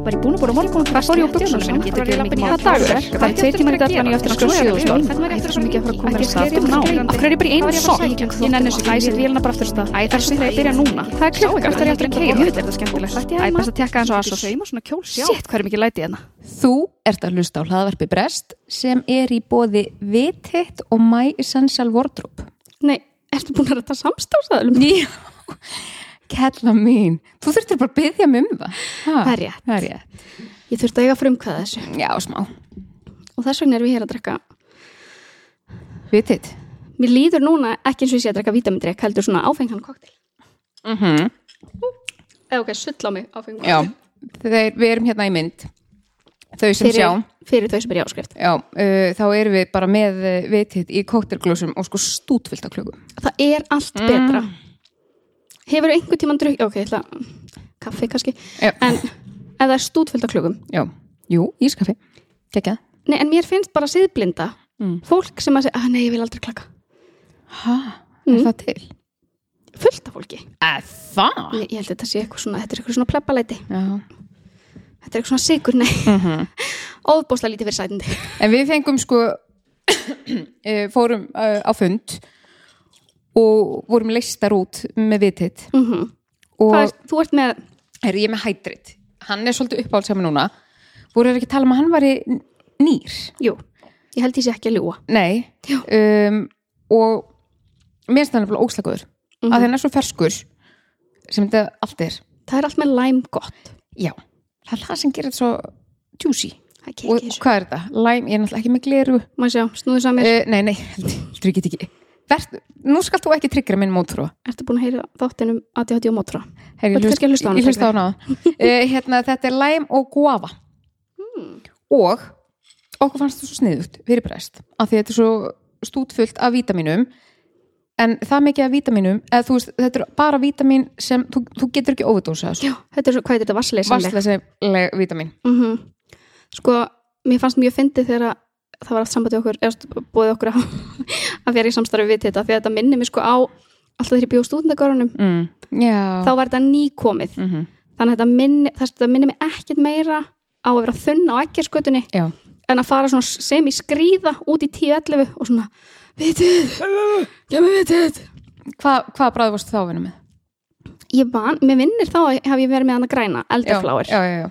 Var ég búin að búin að morgun og fór ég á mikið Hvað dagur er? Það er tveir tímar í ég eftir að skoða sjöðustól Þetta er svo mikið að fara að koma að stað hverju er ég bara í einu sokk? Ég nenni þessu set vélina bara aftur af stað. Það er svo þegar ég byrja núna. Það er klukka, það er eftir að keira Þetta er þetta skemmtilegt Æ, best að tekka eins og asos Sitt, hvað er mikið læti hérna Þú ert að hlusta á hlaðvarpi Brest sem er í bóði Vititt og My Essential Wardrobe. Nei, ertu búin að rætta samstáðsæðalum? Kella mín. Þú þurftir bara að byggja mig um það. Það er rétt. Það er rétt. Ég þurfti að eiga frumkvæða þessu Já, smá. Og þess vegna erum við hér að drekka Vititt. Mér líður núna ekki eins og ég sé að drekka vítamindrek heldur svona áfengan koktel Mm -hmm. Eða ok, sull á mig áfengan Já, þeir, við erum hérna í mynd. Þau sem sjá. fyrir, fyrir þau sem er í áskrift Já, uh, þá erum við bara með Vititt í kóktelglósum og sko stútfyllt af klökum. Það er allt Mm. betra Hefur einhvern tímann drukk Ok, ég ætla kaffi kannski Já. En ef það er stútfyllt af klökum Já, jú, ískaffi. Kekjað. Nei, en mér finnst bara siðblinda Mm. Fólk sem að segja, að nei, ég vil aldrei klaka Hæ, Mm. er það til? Fullt af fólki Að það? Ég, ég held að þetta sé eitthvað svona, þetta er eitthvað svona plebbalæti Já. Þetta er eitthvað svona sigur, nei Mm Óðbóðslega lítið fyrir sætindi En við fengum sko eh, fórum uh, á fund og vorum leistar út með vititt mm -hmm. og Þú ert með, er ég með hætrit hann er svolítið uppáhald sem núna. Voru ekki að tala um að hann var í nýr? Jú Ég held ég sé ekki að ljúa nei. Um, og mér finnst hann er óslagur mm Mhm. að hann er svo ferskur sem þetta allt er. Það er allt með læm gott. Já, það er það sem gerir þetta svo juicy. Það og, hvað er þetta? Lime, ég er náttúrulega ekki með gleru. Má sjá, snúðu samir uh, nei, nei, heldur ég get ekki Vert, nú skal þú ekki tryggra minn mótrú Ertu búin að heyra þáttinum ADHD og Þetta hana, Ég hlusta á hana uh, hérna, Þetta er lime og guava. Hmm. og okkur fannst það svo sniðugt fyrir brest af því þetta er svo stútfullt af vítaminum en það mikið af vítaminum eða þú veist, þetta er bara vítamin sem þú, þú getur ekki þessu Já, þetta er svo, hvað er þetta, vassleisleg vítamin mm Sko, mér fannst mjög fyndið þegar að það var allt sambandi okkur, búið okkur að, að vera í samstarfi við þetta því að þetta minnir mig sko á alltaf þegar ég bjóð stúdendagörunum mm. Já þá var þetta nýkomið mm -hmm. þannig að þetta minnir, að þetta minnir mig ekkert meira á að vera þunn á ekkjarskötunni Já, en að fara sem í skrýða út í 10-11 og svona vitið, kemur vitið Hva, hvað bræði varst þá að vinna með? ég man, mér vinnir þá að hef ég verið með hana græna, elderfláir Já, já, já,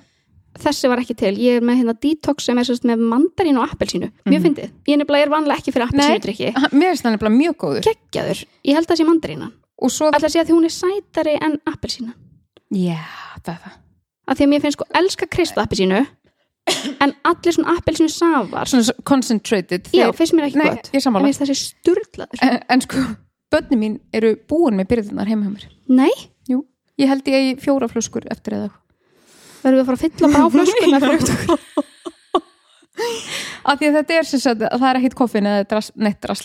þessi var ekki til, ég er með hérna detox sem er sérst með mandarín og appelsínu. Mjög fyndið, ég nefnilega er vanlega ekki fyrir appelsínudrykki. Ha, Mér finnst það nefnilega mjög góður. Geggjaður, ég held að það sé mandarínan svo, að sé að því hún er sætari en appelsína. Já, það er það. Af því að mér finnst sko elska kristað appelsínu en allir svona appelsínu safar. Svona concentrated já, finnst mér ekki gott. ég finnst þessi sturlaður. En, en sko, börni mín eru búin með byrðunar heima hjá mér. Nei, Jú, ég held ég fjóra flöskur eftir eða verðum við að fara að fylla bara á flösku með frukt af því að þetta er sagt að það er ekkit koffin eða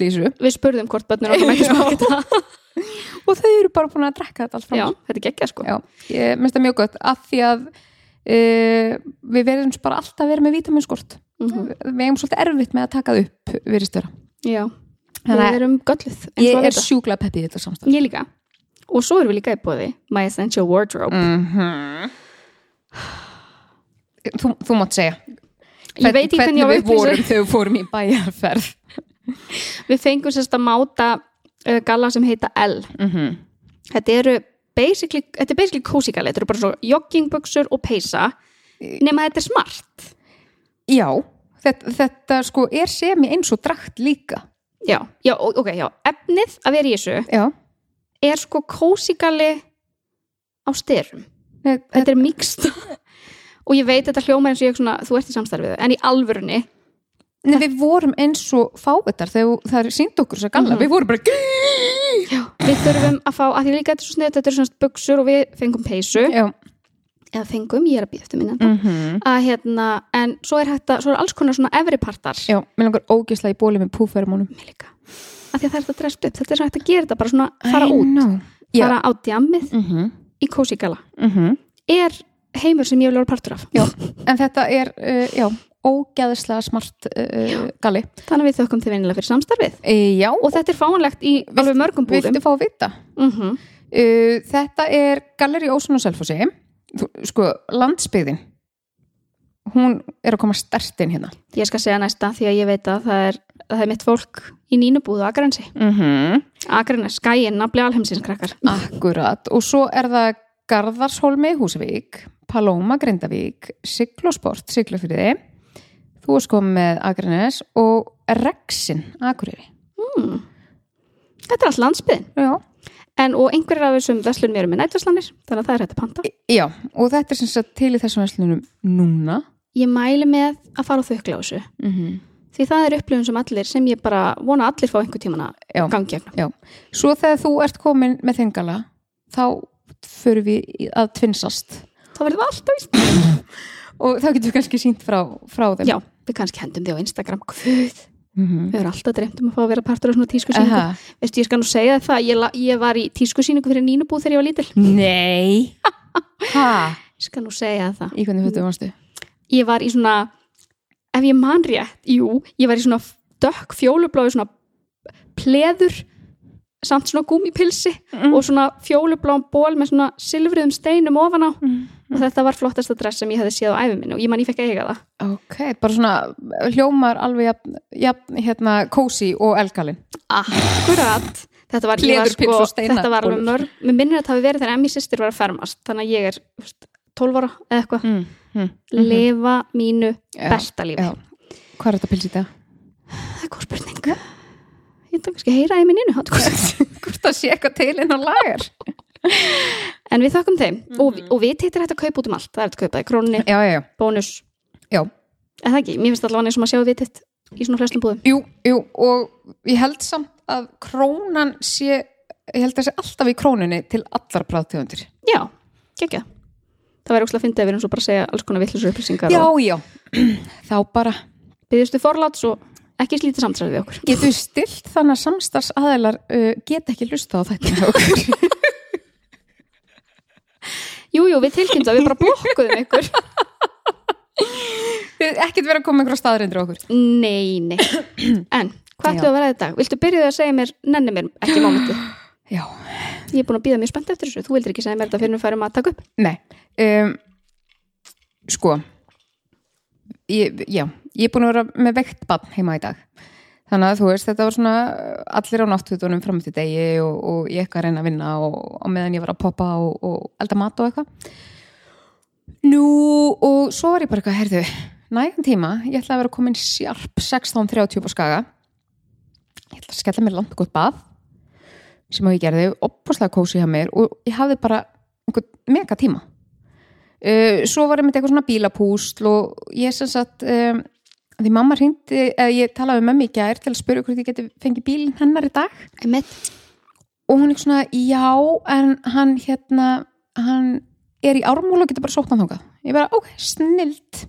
þessu. Við spurðum hvort börnur okkur mætti smakka þetta. Og þau eru bara búin að drekka þetta allt fram. Já, þetta er geggjað sko. Já, ég minnst það mjög gott. Af því að uh, við verðum bara alltaf að vera með vítaminskort Mhm. við eigum svolítið erfitt með að taka það upp við erum gölluð ég er sjúkla peppið í þetta samstæð ég líka. Og svo erum við líka í bóði My Essential Wardrobe. Mm þú, þú mátt segja. Ég veit ekki hvernig á við vorum þegar við fórum í bæjarferð. Við fengum sérst að máta uh, galla sem heita L. Mm -hmm. þetta eru basically, þetta er basically cozy galla þetta eru bara svo joggingbuxur og peysa. Nema þetta er smart. Já, þetta, þetta sko er semi eins og drakt líka. Já, já, ok, já, efnið að vera í þessu já, er sko cozy galli á styrum þetta, þetta er mikst og ég veit þetta hljóma eins og ég svona, þú ert í samstarfið en í alvörunni, Nei, við vorum eins og fáetar þegar það er sínd okkur þess að galla, Mhm. við vorum bara við þurfum að fá að því líka þetta er svo snið, þetta eru svona buxur og við fengum peysu, já, eða fengum, ég er að býða eftir minna. Mm að hérna, en svo er hægt að svo er alls konar svona efri partar. Já, mér langar ógisla í bóli með púfermónum Mér líka. að því að það er þetta drest upp þetta er svo hægt að gera þetta bara svona fara út. já, fara á djammið. Mm -hmm. Í cozy gala. Mm er heimur sem ég vil vera partur af. Já, en þetta er uh, já, ógæðislega smart uh, galli Þannig að við þökkum til venilega fyrir samstarfið. E, Já, og þetta er fáanlegt í alveg mörgum búðum. viltu fá að vita? Mm uh, Þetta er Galleri Ósun og Selfossi. Sko, landsbyggðin hún er að koma stert inn hérna. Ég skal segja næsta því að ég veit að það er, það er mitt fólk í nínubúðu Akransi mm -hmm. Akranes, skæin, nafli alheimsins krakkar. Akkurat, og svo er það Garðarshólmi, Húsavík Palóma, Grindavík Siglosport, Siglufyrði þú er sko með Akranes og Rexin, Akureyri. Mm. Þetta er allt landsbyðin Já, en, og einhverjar af þessum veslunum eru með nættaslanir þannig að það er hægt að panta. Já og þetta er sem sagt til í þessum verslunum núna. Ég mæli með að fara á þaukla á þessu. Mm -hmm. Því það er upplifun sem allir sem ég bara vona allir fá einhver tíman að gangi Já, svo þegar þú ert komin með þengala þá förum við að tvinsast. Þá verðum við alltaf og þá getum við kannski sínt frá, frá þeim. Já, við kannski hendum því á Instagram. Guð, mm við erum alltaf dreymt um að fá að vera partur af svona tískusýningu. Aha. Veistu, ég skal nú segja það, ég, ég var í tískusýningu fyrir nínubúð þegar ég var lítil. Nei? Ég skal nú segja það. Í hvernig fötum varstu? Ég var í svona, ef ég man rétt, jú Ég var í svona dökk fjólubláu svona pleður samt svona gúmipilsi Mm. og svona fjólubláum ból með svona silfriðum steinum ofan á. Mm. og þetta var flottasta dress sem ég hefði séð á æfi minni og ég man ég fekk eiga það. Ok, bara svona hljómar alveg jafn, jafn hérna kósi og elgalinn. Akkurat. Þetta var, var sko, þetta var alveg mörg Mér minnir að þetta hafi verið þegar Emmi sýstir var að fermast Þannig að ég er þú veist, 12 ára eða eitthvað. Mm. Mm. Lifa mínu Já, besta lífi. Já. Hvað er þetta pils í dag? Það er góð spurning. Ég ætla kannski að heyra í minninu Hvort það sé eitthvað til inn á lagar. En við þakkum þeim. Og, og við teitir þetta að kaupa út um allt. Það er þetta að kaupa í krónunni, Já, já, já, bónus. Já. Eða ekki, mér finnst allavega eins og maður sjá við titt í svona flestum búðum. Jú, jú, og ég held samt að krónan sé ég held að það sé alltaf í krónunni til allar bráðtegundir Já, gekkja Það væri óslega að fyndi að við erum svo bara að segja alls konar vittlisur upplýsingar Já, og já, þá bara byggðustu forláts og ekki slítið samtræði við okkur. Getur stilt þannig að samstarfs aðeilar uh, get ekki lusta á þetta hjá okkur? Jú, jú, við tilkynntum að við bara blokkuðum ykkur. Ekkert vera að koma einhverja staðrindur okkur? Nei, nei. En, hvað við að vera þetta? Viltu byrjuð að segja mér, nenni mér ekki mómentu Já, Ég er búin að býða mjög spennt eftir þessu. Þú vildir ekki segja mér þetta fyrir við færum að taka upp. Nei. Um, Sko ég, Já, ég er búin að vera með veikt bann heima í dag. Þannig að þú veist, þetta var svona uh, allir á náttúrunum fram til degi og, og ég eitthvað að reyna að vinna og, og meðan ég var að poppa og, og elda mat og eitthvað. Nú, og svo var ég bara eitthvað, herðu, nægum tíma, ég ætla að vera komin sjarp 16.30 á skaga. Ég ætla að skella mér langt gott bað, sem að ég gerði, opaslega kósi hjá mér og ég hafði bara einhvern mega tíma. Uh, svo var ég með eitthvað svona bílapúsl og ég sem sagt, um, því mamma hringdi, eða ég talaði með mömmu í gær til að spyrja hvort ég geti fengið bílinn hennar í dag og hún er svona, já, en hann hérna, hann er í ármúl og getur bara sótt hann þangað. Ég bara, ok, snilt.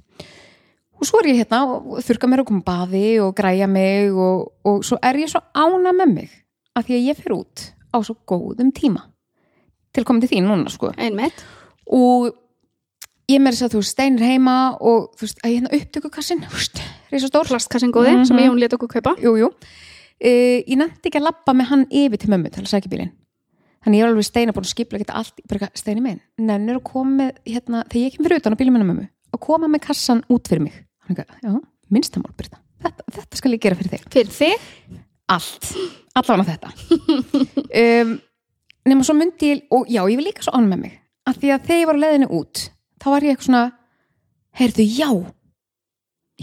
Og svo er ég hérna og þurka mér að koma baði og græja mig og, og svo er ég svo ána með mig að því að ég fer út á svo góðum tíma til komið til þín núna, sko. Einmitt. Og ég með þess að þú steinir heima og þú veist, að ég hérna upptökukassin, þú veist, risa stór. Plastkassin góði Mhm. sem ég hún let okkur kaupa Jú, jú. Uh, ég nefndi ekki að labba með hann yfir til mömmu til að sækja bílinn. Þannig ég er alveg steina búin að skipla geta allt, steini minn, nennir að koma með, hérna, þegar ég kem fyrir utan á bílum minna mömmu, að koma með kassan út fyrir mig. Minnstamál, Brita, þetta, þetta skal ég gera fyrir þig. Fyrir þig Allt, allavega þetta. um, nema svo myndi ég, og já, ég vil líka svo ánum með mig, að því að þegar ég var á leiðinu út, þá var ég eitthvað svona, heyrðu, já,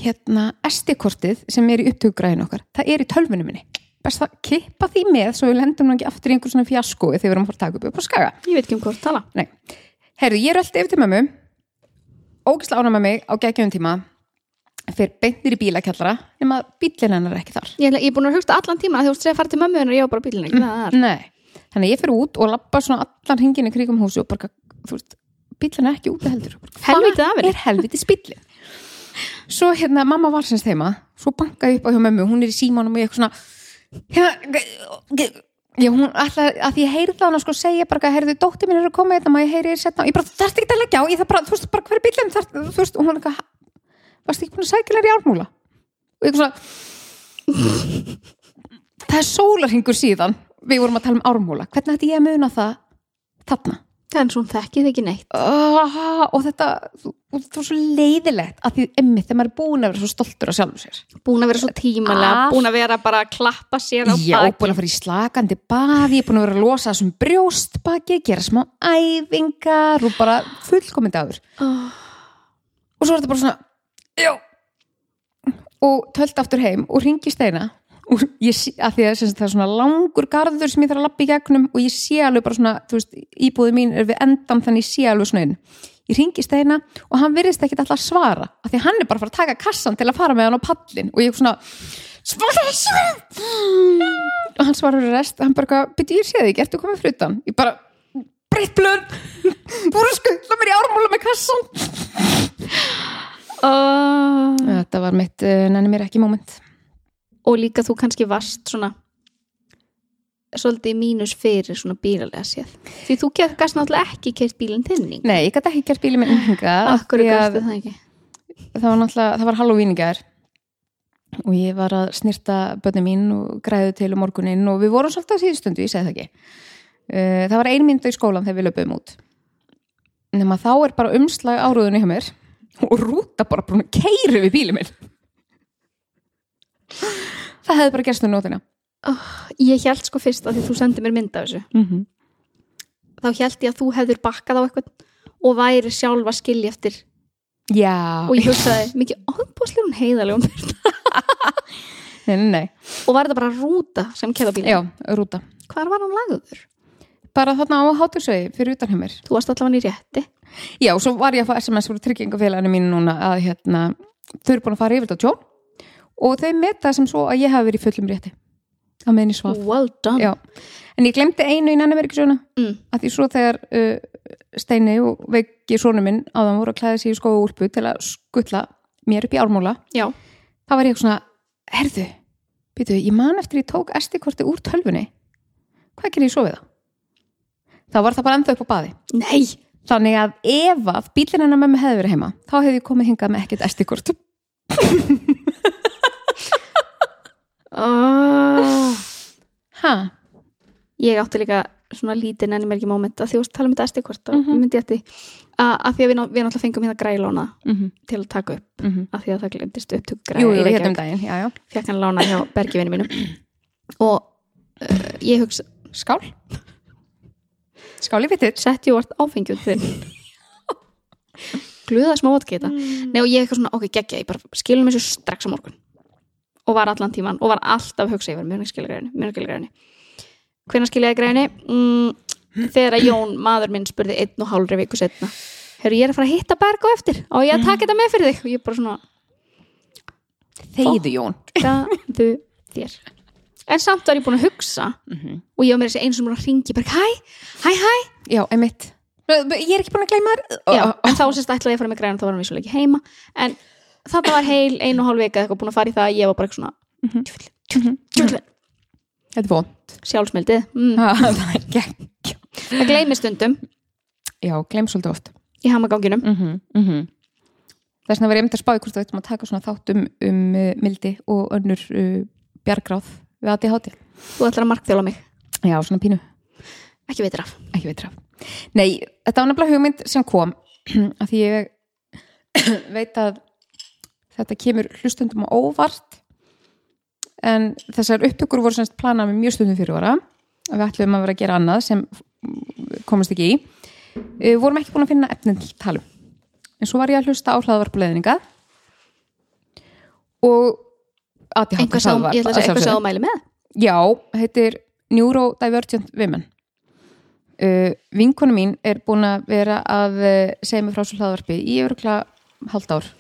hérna, SD-kortið sem er í upptökugræðinu okkar, það er í tölvunum minni. Best að kippa því með svo við lendum nú ekki aftur í einhver svona fjasko þegar við erum að fara að taka upp upp á skaga. Ég veit ekki um hvort tala. Heyrðu, ég er alltaf yfir til mömmu ógislega ána með mig á geggjum tíma fyrir beintir í bílakjallara nema bílinn hennar er ekki þar. Ég, ég er búin að hugsta allan tíma að þú veist að fara til mömmu hennar ég á bara bílinn ekki það Nei. Þannig að ég fyrir út og lappa svona allan hringin í kringum húsi og bara, þú veist, bílinn er ekki heldur. Bara, Helvítið af Hvað er helvítið bílinn? Svo hérna, mamma var semst heima svo bankaði upp á hjá mömmu, hún er í símanum og ég eitthvað svona hérna, Já, hún alltaf, að ég heyrði hana sko segja bara að heyrðu, dóttir mín er að koma hérna, maður ég heyri þér setna og ég bara, þarfst ekki að leggja á, ég það bara, þú veist, bara hver er bílinn, þarft, þú veist, og hún er eitthvað varstu ekki búin að sækja hennar í ármúla? Og ég svona það er sólarhingur síðan. Við vorum að tala um ármúla. Hvernig ætti ég að muna það þarna? Er svo þekkið ekki neitt. Oh, og þetta það var svo leiðilegt að því emmi þegar maður er búin að vera svo stoltur á sjálfum sér. Búin að vera svo tímalega, Allt. búin að vera bara að klappa sér á Já, baki búin að fara í slakandi baði, búin að vera að losa þessum brjóstbaki, gera smá æfingar og bara fullkomandi áður. oh. Og svo er þetta bara svona, já, og tölt aftur heim og ringi steina. Og ég sé, að því að sagt, það er svona langur garður sem ég þarf að lappa í gegnum og ég sé alveg bara svona, þú veist, íbúði mín er við endan þannig ég sé alveg svona inn. Ég ringi steina og hann virðist ekkit alltaf svara af því að hann er bara að fara að taka kassan til að fara með hann á pallin og ég svona svara þessu og hann svarar rest hann bara, byrju ég sé þig, ekki, ertu komið frutan ég bara, breytt blöð. Þú voru að skuttla mér í ármúla með kassan Oh. þetta var mitt uh, nenni mér ekki moment. Og líka þú kannski varst svona svolítið mínus fyrir svona bílalega séð. Því þú gæst náttúrulega ekki keirt bílinn þinni nei, ég gæti ekki gert bílið minn hinga Akkur gæstu það ekki? það var náttúrulega, það var Halloween í gær. Og ég var að snirta bönni mín og græðu til um morguninn og við vorum svolítið á síðustundu, ég segi það ekki. Uh, það var ein mynda í skólan þegar við löpum út. Nema þá er bara umslag áruðunni hjá mér og rúta bara búin að keiri við bílið minn. Það hefði bara gerst um nótina Ég held sko fyrst að því þú sendið mér mynd af þessu. Mm -hmm. Þá held ég að þú hefur bakkað á eitthvað og væri sjálf að skilja eftir. Já, og ég hugsaði mikið óbúslega hún heiðalegum nei, nei, nei. og var þetta bara rúta sem keða bílinn? Já, rúta. Hvar var hann lagður? bara þarna á hátursvegi fyrir utan hjá mér. Þú varst allavega í rétti Já, svo var ég að fá SMS frá tryggingafélaginu mínu núna að hérna, þau eru búin að fara yfir þetta á tjón og þau meta það sem svo að ég hafi verið í fullum rétti að meðin í svaf. Well done Já, en ég glemdi einu í nannaverkisjóna Mm. að því svo þegar uh, Steini og Veiki sónu minn áðan voru að klæða sig í skóa úlpu til að skuttla mér upp í ármúla Já. þá var ég svona, herðu býtu, ég man eftir ég tók estikorti úr tölvunni hvað gerir ég svo við það? þá var það bara ennþá upp á baði Nei Þannig að ef að bílinn hennar með mig hefði verið heima þá hefði ég komið hingað með ekkert estikort oh. Ha? Ég átti líka svona lítið nenni mér ekki moment að að tala um þetta SD-kort og Mhm. myndi ég að að því að við, ná- við náttúrulega fengum hérna grælóna Mm -hmm. til að taka upp Mm -hmm. að því að það glemdist upptöku Jú, jú, græði hérna um daginn, já, já fekk hann lána hjá bergivinu mínum og uh, ég hugsa Skál Skál í vitið sett ég vart áfengjum þinn. Gluða smá vodka mm. Nei og ég eitthvað svona, ok, geggja, ég bara skilum þessu strax á morgun. Og var allan tíman og var alltaf hugsa yfir mjög skilja græni, mjög skilja ég græni? Mm, þegar að Jón, maður minn, spurði einn og hálfri viku setna Herru, ég er að fara að hitta berg á eftir og ég að taka þetta með fyrir þig? Og ég bara svona, Þeyðu Jón. gæðu þér en samt var ég búin að hugsa. Mhm. og ég var með þessi eins og mér að ringi bara, hæ, hæ, hæ. Já, einmitt. Ég er ekki búin að gleyma þér. Já, en þá sérst ætlaði ég að fara með græn þá var hann vissulega ekki heima. En þetta var heil ein og hálf vika eitthvað búin að fara í það að ég var bara eitthvað svona Mhm. djöfullinn, djöfullinn, djöfullinn, Þetta er von sjálfsmeldið mm. Það gegn það gleymi stundum. Já, gleym svolítið oft. Í hamaganginum. Mm -hmm. Mm -hmm. Þess vegna var ég myndi að spáði hvort við ættum að taka svona þátt um, um uh, mildi og önnur uh, bjargráð við aðið hátíð þú ætlar að markþjóla mig, Já, svona pínu. Ekki veitir af. Ekki veitur af. Nei, þetta var nefnilega hugmynd sem kom að því ég veit að þetta kemur hlustundum á óvart en þessar upptökur voru semst planað með mjög stundum fyrirvara. Að við ætlum að vera að gera annað sem komast ekki í. Við vorum ekki búin að finna efnin til talum. En svo var ég að hlusta á hlaðvarpuleðninga og ADHD einhver sá, hlaðvarp, ég ætla að sá mæli með. Já, heitir Neurodivergent Women. Uh, Vinkonu mín er búin að vera að uh, segja mig frá svo hlaðvarpi í örugla halvt ár.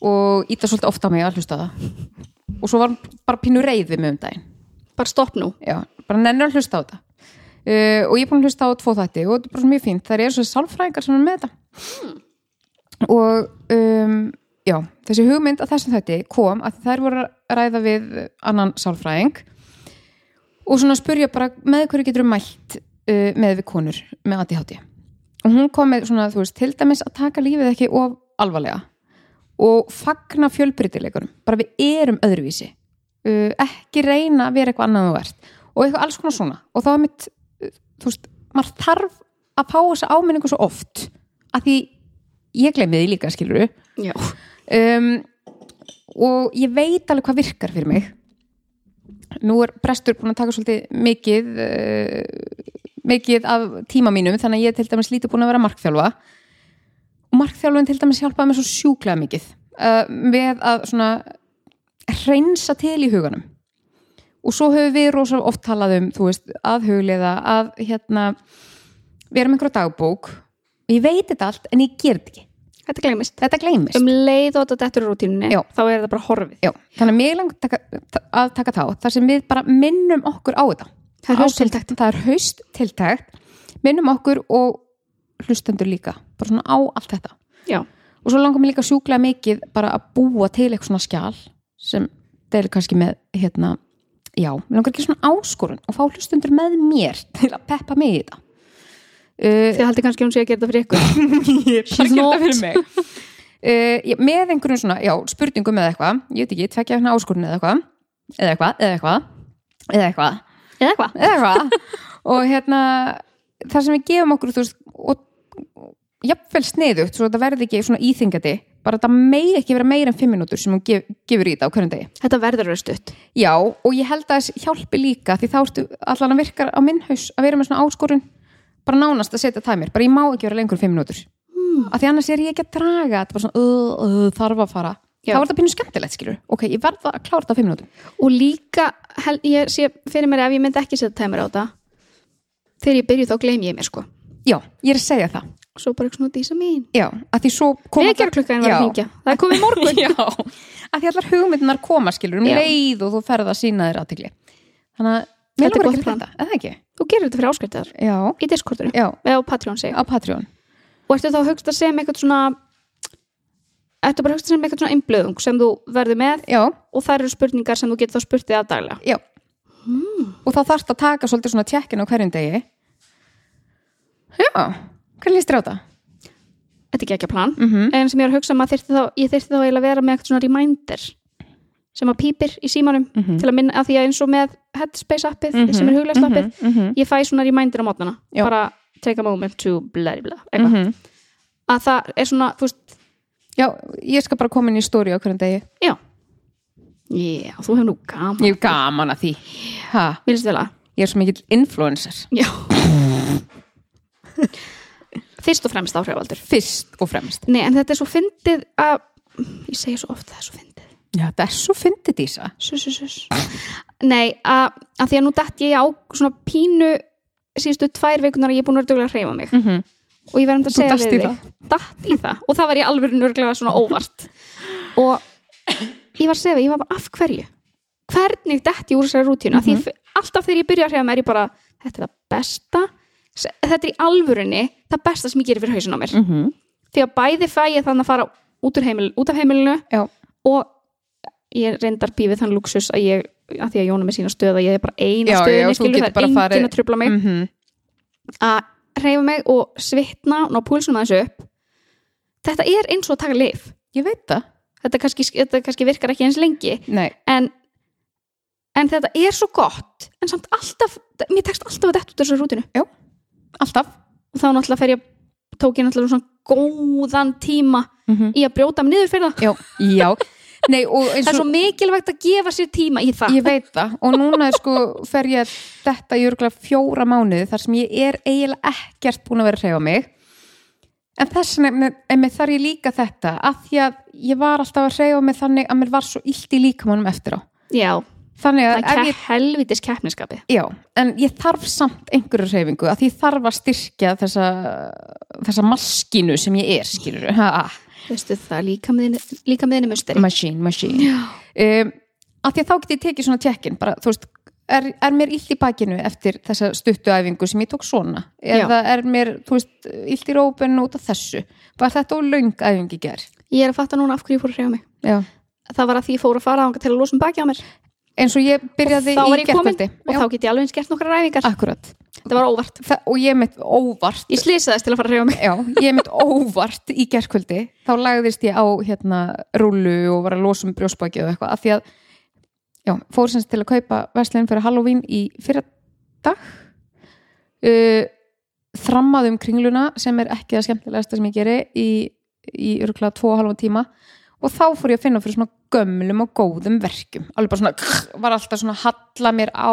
Og íta svolítið ofta á mig að hlusta það. Og svo var hún bara pínu reyð við mig um daginn. Bara stopp nú, Já, bara nennir að hlusta á þetta. Uh, og ég er búin að hlusta á tvo þætti og þetta er bara mjög fínt, það eru svo sálfræðingar sem er með þetta. Og um, já, þessi hugmynd að þessum þætti kom að þær voru að ræða við annan sálfræðing og svona spurja bara með hverju getur mælt uh, með við konur með ADHD og hún kom með svona, þú veist, til dæmis að taka lífið ekki of alvarlega og fagna fjölbreytileikunum bara við erum öðruvísi. Uh, ekki reyna að vera eitthvað annað þú ert og eitthvað alls konar svona. Og þá er mitt, uh, þú veist, maður þarf að fá þessa áminningu svo oft að því ég gleymi því líka skilur Já. Um, og ég veit alveg hvað virkar fyrir mig. Nú er Brestur búin að taka svolítið mikið uh, mikið af tíma mínum þannig að ég er til dæmis lítið búin að vera markþjálfa. Og markþjálfun til dæmis hjálpaði mér svo sjúklega mikið uh, með að svona hreinsa til í huganum. Og svo höfum við rosa oft talað um þú veist, að hugleiða að hérna, vera með einhverja dagbók. Ég veit þetta allt en ég ger þetta ekki Þetta gleymist. þetta gleymist Um leið og þetta úr rútínunni, Já. þá er þetta bara horfið. Já, þannig að mig langt taka, að taka þá þar sem við bara minnum okkur á þetta Það er hausttiltekt. það er haust tiltækt minnum okkur og hlustendur líka bara svona á allt þetta Já. og svo langar mér líka sjúklega mikið bara að búa til eitthvað svona skjál sem eru kannski með hérna, já, mér langar ekki svona áskorun og fá hlustendur með mér til að peppa mig í þetta uh, Þið haldið kannski að hún sé að gera þetta fyrir ykkur. She's not uh, ég, með einhverjum svona, já, spurningum eða eitthvað ég veit ekki, tvekja hérna áskorun eða eitthvað eða eitthvað, eða eitthvað eða eitthvað, Eða eitthvað. eða eitthvað og hérna, það sem við gefum okkur þú veist, og jafnvel sniðugt, svo þetta verði ekki svona íþingandi, bara þetta megi ekki vera meira en fimm minútur sem hún gef, gefur í þetta á hverjum degi Þetta verður að stutt. Já, og ég held að þess hjálpi líka því þá ertu allan að virkar á minn haus að vera með svona áskorun bara nánast að setja tæmir, bara ég má ekki vera lengur en fimm mínútur mm. af því annars er ég ekki að draga þetta bara svona, uh, uh, þarf að fara Já. þá er þetta pínu skemmtilegt skilur ok, ég verð að klára þetta fimm mínútum Og líka, hel, ég sé fyrir mér ef ég myndi ekki setja tæmur á þetta, þegar ég byrju þá gleym ég mér sko. Já, ég er að segja það Svo bara eitthvað svona dísa mín. Já, að því svo koma Vekjarklukkan var að hringja. Það er komið morgun. Já, að því allar hugmyndunar koma skilur um leið og þú ferð að sína þér aðtikli þannig að mér Þetta er gott ekki plan. eða ekki? Þú gerir þetta fyrir áskriftar Já, í Discordinu. já, Eða á Patreon sig. á Patreon Og ertu þá að hugsta sem eitthvað svona, ertu bara að hugsta sem eitthvað svona einblöðung sem þú verður með Já, og það eru spurningar sem þú getur þá spurt þig að daglega. Já Og þá þarfst að taka svolítið svona tjekkin á hverjum degi Já, hvernig líst þér á þetta? Þetta er ekki ekki að plan. Mm -hmm. En sem ég er að hugsa maður þyrfti þá, ég þyrfti þá eiginlega að vera með eitthvað svona reminder sem að pípir í símanum Mhm. til að minna að því að eins og með Headspace appið Mhm, sem er huglæst appið mm -hmm. ég fæ svona reminder á mótnana bara take a moment to blah blah Mhm. að það er svona, þú veist, Já, ég skal bara koma inn í stóri á hverjum degi. Já. Já, þú hefur nú gaman. Ég hef gaman að því? Ég er svo mikill influencer. Já. Fyrst og fremst áhrifaldur Fyrst og fremst. Nei, en þetta er svo fyndið að ég segi svo oft það er svo fyndið Já, þetta er svo fyndið dísa sus, sus, sus. Nei, að, að því að nú dætt ég á svona pínu síðustu tvær vikunar að ég er búin að vera duglega að hreyfa mig mm -hmm. og ég verðum að segja við þig datt í það og það var ég alveg nörglega svona óvart og ég var að segja við, ég var bara af hverju hvernig dætt ég úr þessari rútínu mm. -hmm. því alltaf þegar ég byrja að hreyfa mig er ég bara þetta er það besta þetta er í alvörunni það besta sem ég gerir fyrir hausin á mér Mm -hmm. því að bæði fæ ég þannig að fara út, heimil, út af heimilinu Já. og ég reyndar bífið þann luxus að ég, að því að Jóna með sína stöð að ég er bara eina Já, já, þú skilur það er enginn farið- að trubla mig. Mhm. að reyfa mig og svitna ná púlsunum aðeins upp. Þetta er eins og að taka lif Ég veit það. Þetta kannski, þetta kannski virkar ekki eins lengi. Nei, en, en þetta er svo gott en samt alltaf, mér tekst alltaf að detta út af þessu rútinu. Alltaf. Og þá náttúrulega fer ég tók ég náttúrulega svona góðan tíma mm -hmm. í að brjóta mig niður fyrir það. Já, já Nei, og það er svo mikilvægt að gefa sér tíma í það. Ég veit það. Og núna sko fer ég þetta í örgulega fjóra mánuði þar sem ég er eiginlega ekkert búin að vera að hreyfa mig. En þess vegna þar ég líka þetta að því að ég var alltaf að hreyfa mig þannig að mér var svo illt í líkamannum eftir á. Já, þannig það að er helvitis keppniskapi já, en ég þarf samt einhverju hreyfingu að ég þarf að styrkja þessa, þessa maskinu sem ég er skilur ha, veistu það, líka með henni musteri. Machine, machine. Um, að því að þá get ég tekið svona tjekkin bara, þú veist, er, er mér illt í bakinu eftir þessa stuttuæfingu sem ég tók svona? Eða er mér, þú veist, illt í rópun út af þessu, var þetta og löng æfingi ger ég er að fatta núna af hverju ég fór að hreyfa mig. Já. það var að því ég fór að fara ánga til að losa um baki á mér eins og ég byrjaði var í gerkvöldi og þá get ég alveg eins gert nokkra ræfingar akkurat, þetta var óvart. Það, og ég mitt óvart. Ég slýsaðist til að fara að reyfa mig. Já, ég mitt óvart í gerkvöldi þá lagðist ég á hérna rúlu og var að losa um brjósbaki og eitthvað af því að já, fór sem sagt til að kaupa veslinn fyrir Halloween í fyrir dag. Uh, þrammaði um kringluna sem er ekki það skemmtilegasta sem ég geri í, í örgulega tvo og halvan tíma. Og þá fór ég að finna fyrir svona gömlum og góðum verkjum. Alveg bara svona, var alltaf svona halla mér á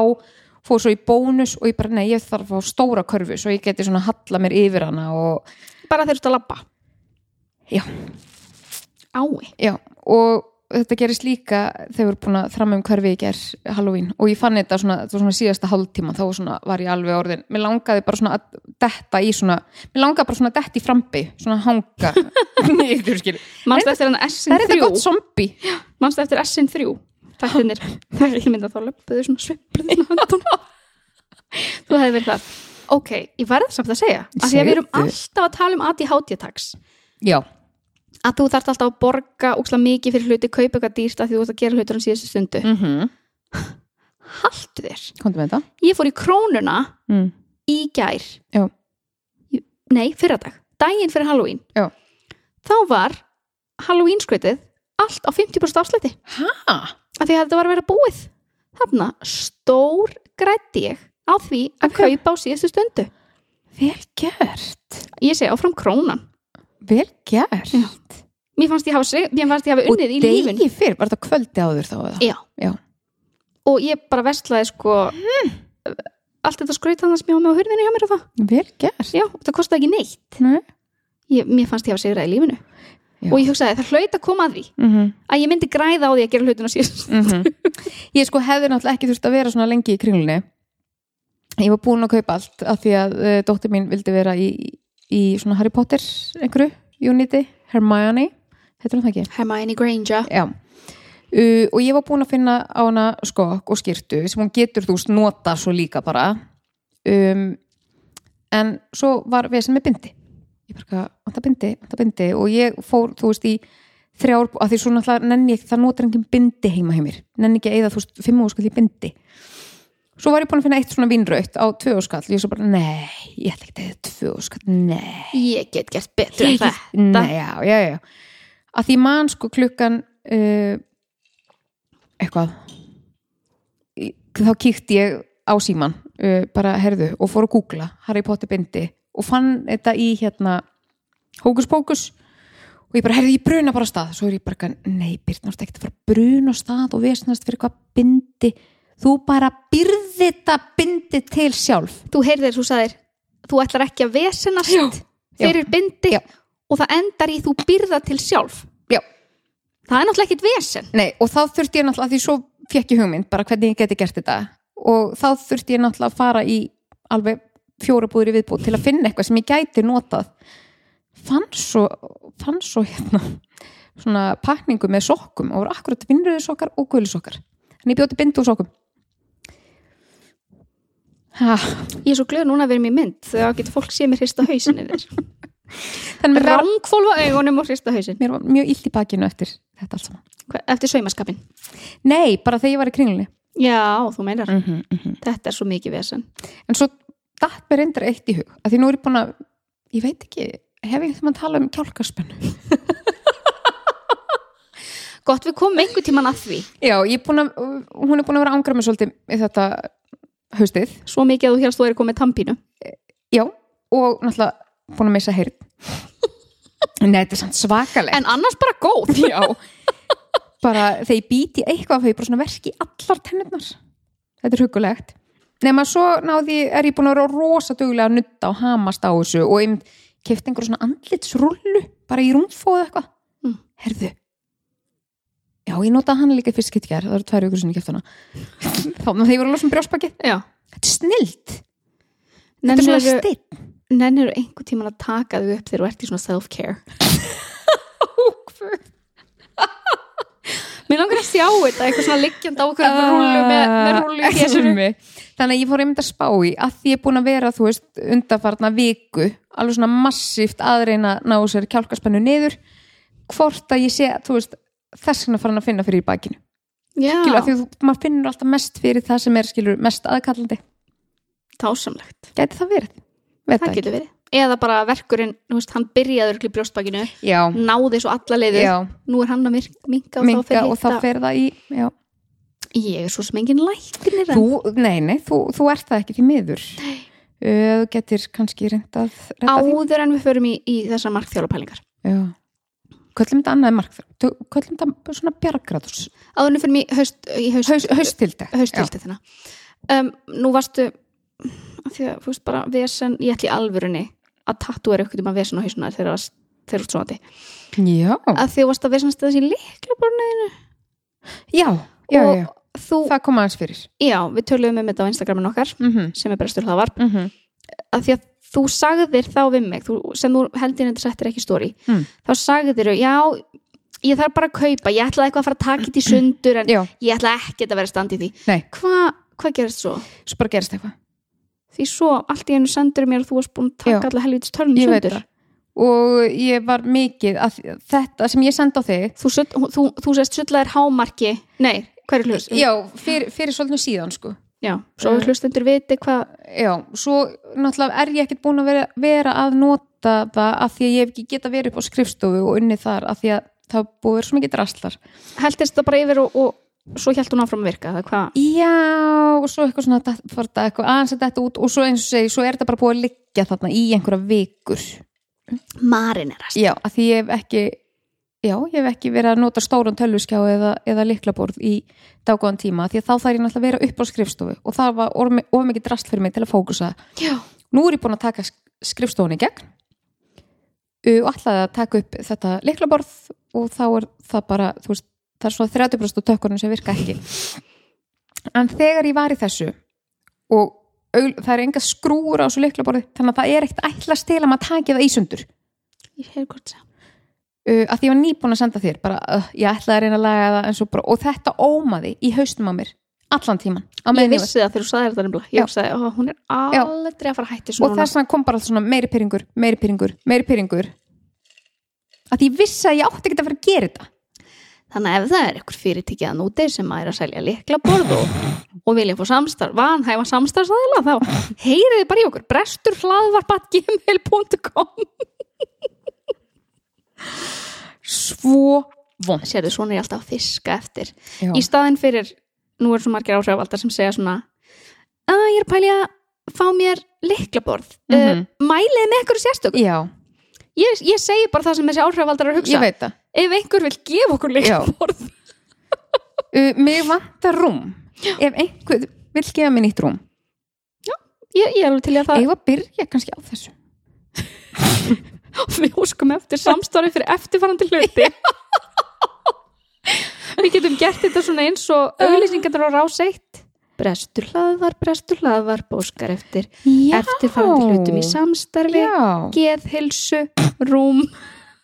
fór svo í bónus og ég bara, nei, ég þarf að fá stóra körfu svo ég geti svona halla mér yfir hana og bara þeir út að labba? Já. ái. Já, og þetta gerist líka þegar við erum búin að þramma um hverfi í ger Halloween og ég fann þetta svona, þetta var svona síðasta hálftíma þá var, svona, var ég alveg orðin mér langaði bara svona að detta í svona mér langaði bara svona að detta í frambi svona hanga. Mannstu eftir hann það er SN3 þetta gott zombi mannstu eftir SN3 þættinir, það er ekki mynd að þá löpuðu svona höndunum þú hefði verið það. Ok, ég verð samt að segja af því að við erum alltaf að tala um ADHD-tags Já, að þú þarft alltaf að borga úkslega mikið fyrir hluti, kaupa eitthvað dýrt af því þú ert að gera hlutur á síðustu stundu mm -hmm. haltu þér, ég fór í krónuna mm. í gær Já. Nei, fyrradag, daginn fyrir Halloween Já. þá var Halloween skreitið allt á 50% afslætti Ha? af því að þetta var að vera búið þarna stór grætti ég á því að Ok. kaupa á síðustu stundu Vel gert ég segi áfram krónan Vel gert Já. mér fannst ég hafa, Og unnið í lífun degi fyrr, var þetta kvöldi áður þá? Já. Já. og ég bara vestlaði sko allt þetta skraut þannig sem ég á með á hurðinu hjá mér og það Vel gert já, það kostaði ekki neitt Nei. ég, mér fannst ég hafa sigrað í lífinu Já. og ég hugsaði það hlaut að koma að því mm -hmm. að ég myndi græða á því að gera hlutin á síðust Ég sko hefði náttúrulega ekki þurft að vera svona lengi í kringlunni Ég var búin að kaupa allt af því að uh, dóttir mín vildi vera í, í svona Harry Potter einhverju, Unity, Hermione Heitir hún það ekki? Hermione Granger. Já. Uh, og ég var búin að finna á hana skokk og skýrtu sem hún getur þú veist nota svo líka bara. Um, en svo var vesen með bindi. Ég bara, þetta bindi, þetta bindi? Og ég fór, þú veist, í þrjár að því svo náttúrulega nenni ég, það notar engin bindi heima hjá mér, nenni ekki að eða þú veist, fimm og skall í bindi svo var ég búin að finna eitt svona vínraut á tvö og ég svo bara, nei ég ætla ekki að eða tvö og skall, nei. Ég get gert betur en þetta. Nei, já, já, já. Að því mann sko klukkan uh, eitthvað. Þá kíkti ég á síman uh, bara herðu og fór að googla Harry Potter bindi og fann þetta í hérna Hókus Pókus og ég bara herðu ég bruna bara stað. Svo er ég bara, nei Byrnast ekki að fara bruna stað og vesnast fyrir hvað bindi þú bara byrði þetta bindi til sjálf. Þú heyrðir, þú sagðir þú ætlar ekki að vesenast Já. fyrir bindi Já. og það endar í þú byrða til sjálf. Já. það er náttúrulega ekkit vesen. Nei, og þá þurfti ég náttúrulega, því svo fekk ég hugmynd bara hvernig ég geti gert þetta. Og þá þurfti ég náttúrulega að fara í alveg fjóra búður í viðbúð til að finna eitthvað sem ég gæti notað. Fann svo, fann svo hérna svona pakningu með sokkum og voru akkurat vinnröðu sokkar og guli sokkar. En ég bjóti bindu og sokkum ha, ég er svo glöð núna að vera í mynd þegar getur fólk sé mér hrista hausin yfir. Þannig mér var, rángfólfa augunum og hrista hausin mér var mjög illt í bakinu eftir þetta allt saman. Eftir saumaskapin Nei, bara þegar ég var í kringlunni. Já, þú meinar, mm -hmm, mm -hmm. þetta er svo mikið vesen. En svo datt mér reyndar eitt í hug að því nú er ég búin að, ég veit ekki hef ég þegar maður tala um kjálkarspennu gott við komum einhver tíman að því. Já, ég er að, hún er búin að vera ángra með svolítið þetta haustið. Svo mikið að þú hérst þú er komið tampínu já, og náttúrulega búin að missa heyrn Nei, þetta er samt svakaleg en annars bara góð. Já. Bara ég býti eitthvað ég bara svona verki allar tennurnar. Þetta er hugulegt nema svo náði, er ég búin að vera rosa duglega að nutta og hamast á þessu og ég kefti einhver svona andlitsrullu bara í rúmfóðu eitthvað. Mm. herðu já, ég notaði hann líka fyrst kittjar það eru tvær ykkur sinni kefti hana. Þá þegar ég voru að losa um brjóspakið. Já, þetta er snilt, þetta er svona nennir still nennir einhver tíman að taka þau upp þegar þú ert í svona self-care? Mér langar að sjá þetta eitthvað svona liggjand á okkur rúlu með, með rúlu þannig að ég fór einmitt að spá í að því ég er búin að vera, þú veist, undarfarna viku alveg svona massíft aðreina ná sér kjálkaspennu niður. Hvort að ég sé, þú veist þess vegna farin að finna fyrir í bakinu. Skilur, því þú, maður finnur alltaf mest fyrir það sem er skilur mest aðkallandi. Tásamlegt, gæti það verið? Veit það getur verið. Eða bara verkurinn, veist, hann byrjaður í brjóstbakinu, já, náði svo alla leiðir. Já, Nú er hann að minka og þá fer og fer það í já. Ég er svo sem engin læknir þú, nei, nei, þú, þú ert það ekki því miður. Uh, þú getur kannski reynd að redda því. Áður en við förum í, í þessar markþjálupælingar já. Köllum þetta annað mark köllum þetta svona bjargrátus áður en við förum í haust, í haust, Haust, haustiltekt haustildi þina um, nú varstu því að þú veist bara vesen, ég ætli alvörunni að tattúera ykkur um að vesen á hausuna þegar það þú ert svoandi já, að því þú varst að vesenast þessi líkla borðinu já, já, og já. þú, það kom aðeins fyrir. Já, við töluðum um þetta á Instagramin okkar mm -hmm. sem er brestur hlaðvarp. Mm -hmm. að því að þú sagðir þá við mig þú, sem þú heldur þetta settir ekki í stóri Mm. þá sagðir þú, já ég þarf bara að kaupa, ég ætlaði eitthvað að fara að taka þetta í sundur en já, ég ætla ekki að vera standið því nei, hvað hva gerist svo? svo bara gerist eitthvað því svo allt í einu sendur mér að þú varst búin að taka Já. alla helvitis törn í ég veit sundur og ég var mikið að þetta sem ég sendi á þig þú, þú, þú, sést sullaðir hámarki nei, hver er hlust? já, fyrir, fyrir svolítið síðan sko Já, svo við hlustendur viti hvað já, svo náttúrulega er ég ekkert búin að vera, vera að nota það af því að ég hef ekki geta verið upp á skrifstofu og unnið þar af því að það er búið að svo mikið drastlar heldist það bara yfir og, og svo hjælt hún áfram að virka það hvað? já, og svo eitthvað svona eitthvað aðeins að þetta út og svo eins og segi, svo er þetta bara búið að liggja þarna í einhverja vikur Marinerast já, af því ég hef ekki já, ég hef ekki verið að nota stóran tölvuskjá eða, eða liklaborð í dágóðan tíma því að þá þarf ég náttúrulega að vera upp á skrifstofu og það var of, mikið drast fyrir mig til að fókusa. Já, nú er ég búin að taka sk- skrifstofunni í gegn og ætlaði að taka upp þetta liklaborð og þá er það bara þú veist, það er svona 30% af tökkunum sem virka ekki. En þegar ég var í þessu og það er enga skrúur á þessu liklaborði þannig að það er ekkert ætlast til að maður taki það í sundur. Ég hef hvort sem uh, að því ég var nýbúin að senda þér bara, uh, ég ætlaði að reyna að laga það svo bara, og þetta ómaði í haustum á mér allan tíman Ég vissi það þegar þú sagði þetta nefnilega. Ég sagði, ó, hún er aldrei að fara að hætti og svona þess vegna kom bara alltaf svona meiri pyrringur meiri pyrringur, meiri pyrringur að ég vissi að ég átti ekki að fara að gera þetta. Þannig að ef það er ykkur fyrirtækið að núti sem að er að selja likla borð og, og vilja fá samstarf, vanhæfa samstarfsæðila þá heyriði bara í okkur. Brestur hlaðvarpat.gmail.com svo vond Sérðu, svona er ég alltaf að fiska eftir. Já. Í staðin fyrir, nú er svo margir áhrifaldar sem segja svona að ég er pæli að fá mér liklaborð mm Mhm. mælið með ykkur sérstök já, ég, ég segi bara það sem þessi áhrifaldar er að hugsa. Ég veit það. Ef einhver vil gefa okkur liklaborð uh, mig vantar rúm. Ef einhver vil gefa mér nýtt rúm. Ég, ég er alveg til að það. Eigum að byrja kannski á þessu við óskum eftir samstarfi fyrir eftirfarandi hluti. Við getum gert þetta svona eins og auglýsingarnar á rás 1 brestur hlaðvar, brestur hlaðvar bóskar eftir já, eftirfarandi hlutum í samstarfi já, geðhilsu, rúm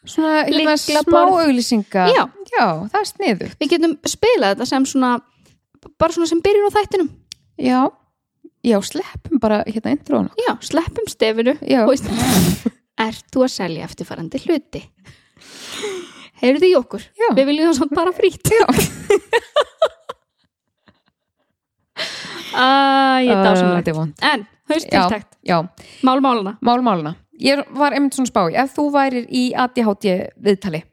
svona hérna, smá auglýsinga Já. já, það er sniðu við getum spilað þetta sem svona bara svona sem byrjun á þættinum. Já, já, sleppum bara hérna introðuna já, sleppum stefinu. Já, og ert þú að selja eftirfarandi hluti? Heyrðu í okkur Já. við viljum það svona bara já. að ég Uh, dásamlegt þetta er vond en, haustiltækt, já, málmáluna mál máluna ég var einmitt svona spá, ef þú værir í ADHD viðtali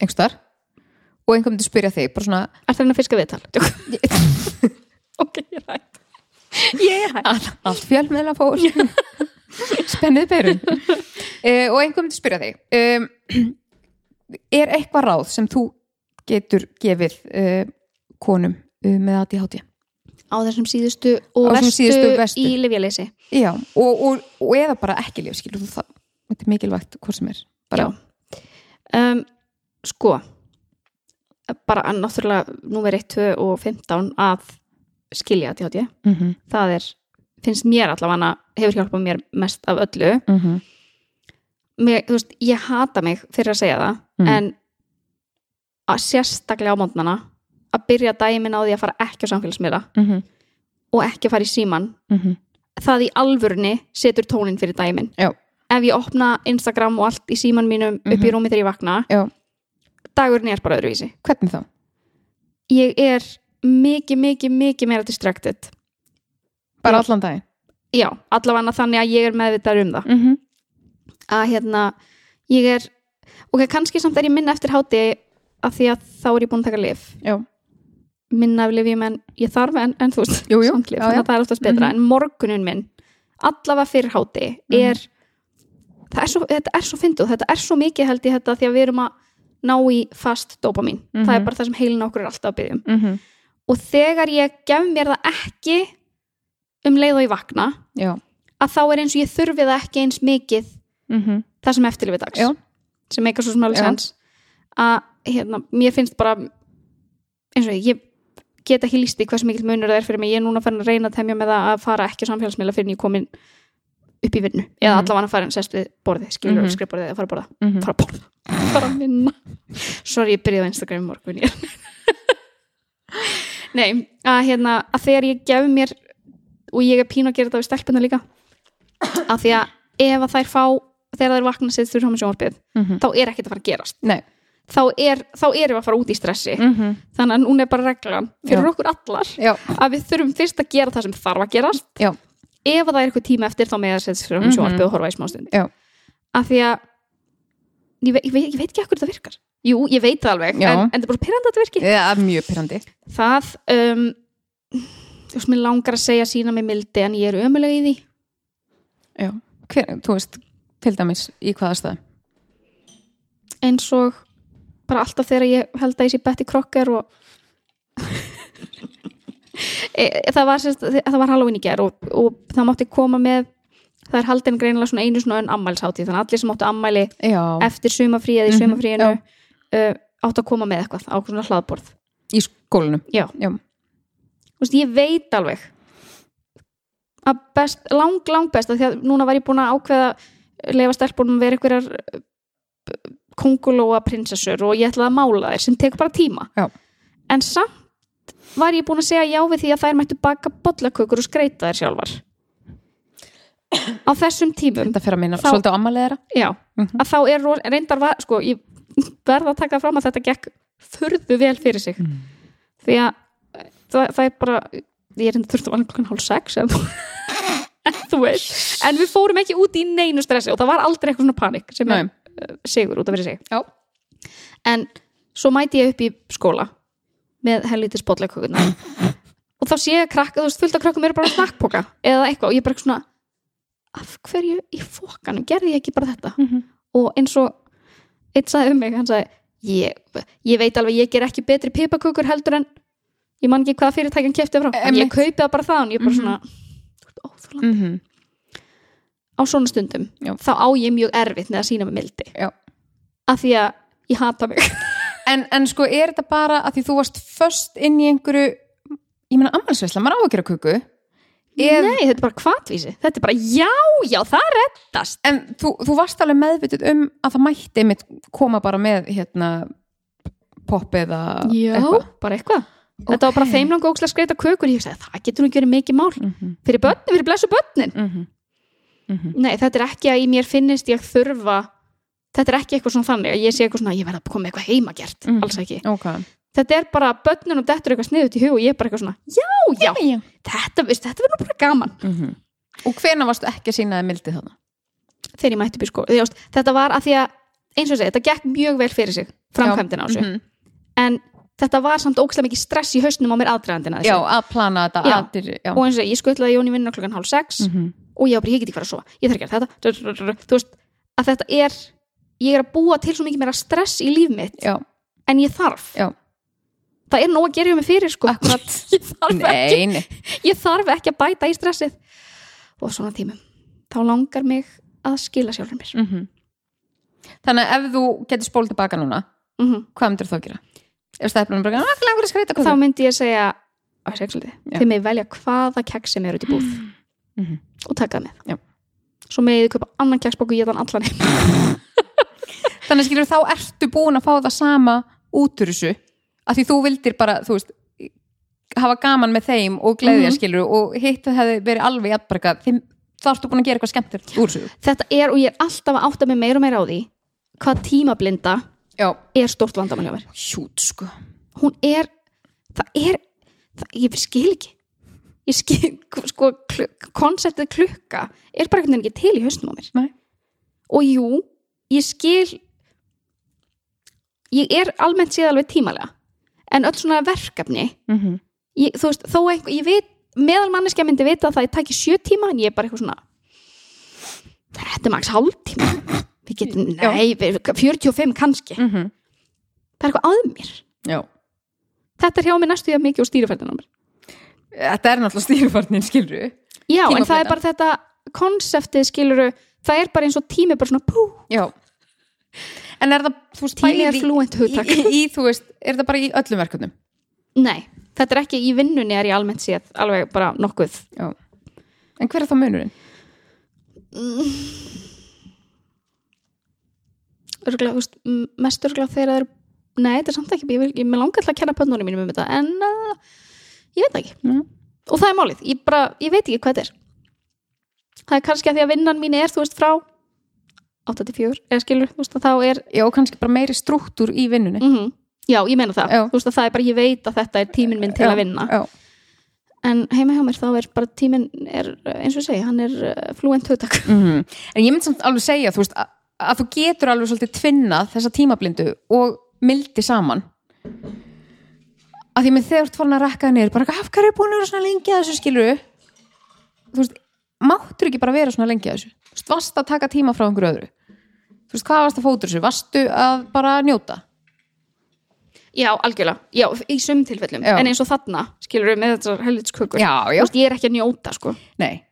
einhverstar og einhver myndi spyrja þig bara svona er það að fiska viðtal? ok, ég er hægt ég er hægt all, allt fjölmiðla fór spennið perun uh, og einhver myndi spyrja þig um, er eitthvað ráð sem þú getur gefið uh, konum uh, með ADHD á þessum síðustu og vestu, síðustu verstu. í livjaleysi og, og, og eða bara ekki það, þetta er mikilvægt hvort sem er um, sko bara að náttúrulega númer 1, 2 og 15 að skilja hátíð mm -hmm, það er, finnst mér allavega hefur hjálpað mér mest af öllu mm -hmm, mér, þú veist, ég hata mig fyrir að segja það Mm. en að sérstaklega á mótnana að byrja dæmin á því að fara ekki á samfélagsmiðla mm -hmm, og ekki fara í síman mhm. það í alvörunni setur tónin fyrir dæmin Já. ef ég opna Instagram og allt í síman mínum upp í Mhm. rúmi þegar ég vakna Já. dagurinn er bara öðruvísi hvernig þá? ég er mikið, mikið, mikið meira distracted bara Já. allan daginn? Já, allavega þannig að ég er meðvitað um það. Mm -hmm. að hérna, ég er ok, kannski samt er ég minna eftir háti af því að þá er ég búin að taka lif já, minna af lifjum en ég þarf en, en þú veist, samt Já, þannig að það er oftast betra. Mhm. en morgunin minn, allavega fyrir háti er það er svo, þetta er svo fyndu, þetta er svo mikið held ég þetta því að við erum að ná í fast dopamin, það er Mhm. bara það sem heilin okkur er alltaf að byggjum mm og þegar ég gef mér það ekki um leið og ég vakna já. að þá er eins og ég þurfi það ekki eins mikið Mm það sem eftirlifið dags Já. sem eitthvað svo Já. sens að hérna, mér finnst bara eins og ég, get ekki líst í hvað sem mikill munur það er fyrir mig ég er núna farin að reyna að temja með það að fara ekki á samfélagsmiðla fyrir en ég komin upp í vinnu eða Mhm. allavega að fara en sest við borðið skilur mm. -hmm. skrifborðið eða fara að borða -hmm. fara að borða, fara að vinna sorry, ég byrjaði á Instagram í morgun nei, að hérna að þegar ég gef mér og ég er pínu að gera þetta við stelpuna líka að því að ef að þær fá þegar þær vakna sér fyrir sjónvarpið Mhm. þá er ekkert að fara að gerast Nei. þá, er, þá erum við að fara út í stressi -hmm. þannig að núna er bara reglan fyrir Já. okkur allar já, að við þurfum fyrst að gera það sem þarf að gerast Já. ef að það er eitthvað tíma eftir þá með að setja fyrir Mhm. sjónvarpið og horfa í smástund Já. af því að ég, ve ég, veit, ég veit ekki ekkur þetta virkar jú, ég veit það alveg en, en það er bara pyrrandi að þetta virki það er mjög pyrrandi það um, þú veist, mér langar að segja sína mig mildi en ég er ömuleg í því. Já. Hver, þú veist, til dæmis í hvaða stað? Eins og bara alltaf þegar ég held að ég sé Betty Crocker og e, það var var Halloween í ger og, og það mátti koma með það er haldin greinilega svona einu svona önn ammælshátíð þannig að allir sem áttu ammæli já, eftir sumafrí eða í Mhm, sumafríinu uh, áttu að koma með eitthvað á svona hlaðborð. Í skólanum? Já, já, veist, ég veit alveg að best, lang, lang best af því að núna var ég búin að ákveða lefa stelpunum að vera einhverjar kongulóa prinsessur og ég ætlaði að mála þær sem tekur bara tíma Já. en samt var ég búin að segja já við því að þær mættu baka bollakökur og skreita þær sjálfar á þessum tímum þetta fyrir að minna svolítið á ammaliðra já, Mhm. að þá er reyndar var, sko, ég verða að taka fram að þetta gekk furðu vel fyrir sig Mm. því að það, það er bara ég er enda þurfti að var klokkan hálf sex en, þú veist en við fórum ekki út í neinu stressi og það var aldrei eitthvað svona panik sem er Nei. uh, sigur út af fyrir sig Já. en svo mæti ég upp í skóla með helvítið spotleikökurna og þá sé ég að krakka, þú veist, fullt af krakkum eru bara að snakkpoka eða eitthvað og ég er bara svona af hverju í fókanum gerði ég ekki bara þetta Mhm. og eins og eitt sagði um mig, hann sagði ég, ég veit alveg, ég ger ekki betri pipakökur heldur en ég man ekki hvaða fyrirtækjan kefti frá, en ég kaupi það bara og ég er bara Mhm. svona þú ert óþolandi. Mhm. á svona stundum Já. þá á ég mjög erfitt með að sína mig mildi Já. af því að ég hata mig en, en sko er þetta bara að því þú varst först inn í einhverju ég meina ammælsveisla, maður á að gera kuku Ef- nei, þetta er bara kvatvísi þetta er bara, já, já, það reddast en þú, þú varst alveg meðvituð um að það mætti einmitt koma bara með hérna pop eða já, eitthvað bara eitthvað þetta var bara þeim langa ókslega skreita kökur ég sagði, það getur nú ekki verið mikið mál Mhm, fyrir börnin, fyrir blessu börnin mhm, mhm. Nei, þetta er ekki að í mér finnist ég þurfa þetta er ekki eitthvað svona þannig að ég sé eitthvað svona, ég verða að koma eitthvað heimagert Mhm. alls ekki. ok Þetta er bara börnun og dettur eitthvað sniðut í hug og ég er bara eitthvað svona, já, já, já. þetta, þetta verður bara gaman Mhm. og hvena varstu ekki að sína þið mildið þarna þegar ég mætti upp í jást, þetta var að því að, eins og ég segi, þetta gekk mjög vel fyrir sig framkvæmdina á þessu, Mhm. en þetta var samt ókslega mikið stress í hausnum á mér aðdragandina já, að plana þetta já. og eins og ég, skutlaði Jóni vinna klokkan hálf sex Mhm. og ég var bara, ég get ekki fara að sofa. Ég þarf ekki að þetta. Þú veist, að þetta er ég er að búa til svo mikið meira stress í líf mitt já, en ég þarf. Já, það er nóg að gera mig fyrir sko. Ég, þarf ekki, nei, ég þarf ekki að bæta í stressið. Og svona tímum þá langar mig að skila sjálfur mér. Mhm. þannig að ef þú getur spólið tilbaka núna mm hvað myndir þú að gera? Bara, að skreita þá myndi ég segja þið með velja hvaða keks sem er út í búð. Mhm. og taka það með. Já. svo með þið kaupa annan keksbóku og ég þann allan þannig skilur þá ertu búin að fá það sama út úr þessu að því þú vildir bara, þú veist hafa gaman með þeim og gleðja Mhm. skilur og hitt það hefði verið alveg jafnbarka þá ertu búin að gera eitthvað skemmtilegt úr þessu. Þetta er og ég er alltaf að átta mig meira og meira á því hvað tímablinda já, er stort vandamál hjá mér hjút sko. Hún er, það er það, ég skil ekki. Ég skil, sko, konseptið klukka er bara einhvern veginn ekki til í haustum á mér. Nei. og jú, ég skil ég er almennt séð alveg tímalega en öll svona verkefni mm ég, þú veist, þó einhver, ég veit meðal manneskja myndi vita að það tæki sjö tíma en ég er bara eitthvað svona þetta er maks hálftíma við getum, nei, við, 45 kannski. Það -hmm. er eitthvað að mér. Já. Þetta er hjá mér næstu ég mikið úr stýrifærtin á mér. Þetta er náttúrulega stýrifarnin, skilur já, en það er bara þetta konseptið skiluru, það er bara eins og tími bara svona pú, Já. En er það, þú veist, Tími er fluent hugtak. í, í, þú veist, er það bara í öllum verkefnum? Nei þetta er ekki í vinnunni er ég almennt séð alveg bara nokkuð. Já. En hver er þá munurinn? Örgulega, veist, mest örgulega þegar það er nei, þetta er samt ekki, ég, vil, ég með langar til að kenna pönnunum mínum um þetta, en uh, ég veit ekki. Mm. og það er málið, ég bara, ég veit ekki hvað þetta er. Það er kannski að því að vinnan mín er, þú veist, frá 84, eða skilur, þú veist, þá er Já, kannski bara meiri struktúr í vinnunni. Mm já, ég meina það, Já. þú veist að það er bara ég veit að þetta er tíminn minn til Já, að vinna. Já, en heima hjá mér þá er bara tíminn er, eins og segi, hann er uh, fluent hugtak. Mhm. En ég myndi samt alveg segja, þú veist, að, að þú getur alveg svolítið tvinnað þessa tímablindu og mildi saman. Að því með þegar þú ert farin að rekka það niður, bara af hverju er búin að vera svona lengi að þessu skilur þú veist, máttur ekki bara vera svona lengi að þessu. Þú veist, varst að taka tíma frá einhverju öðru? Þú veist, hvað varst að fótur þessu, varstu að bara njóta? Já, algjörlega, já, í sum tilfellum. Já. en eins og þarna, skilur við með þessar helvitskökur. Þú veist, ég er ekki að njóta, sko. Nei.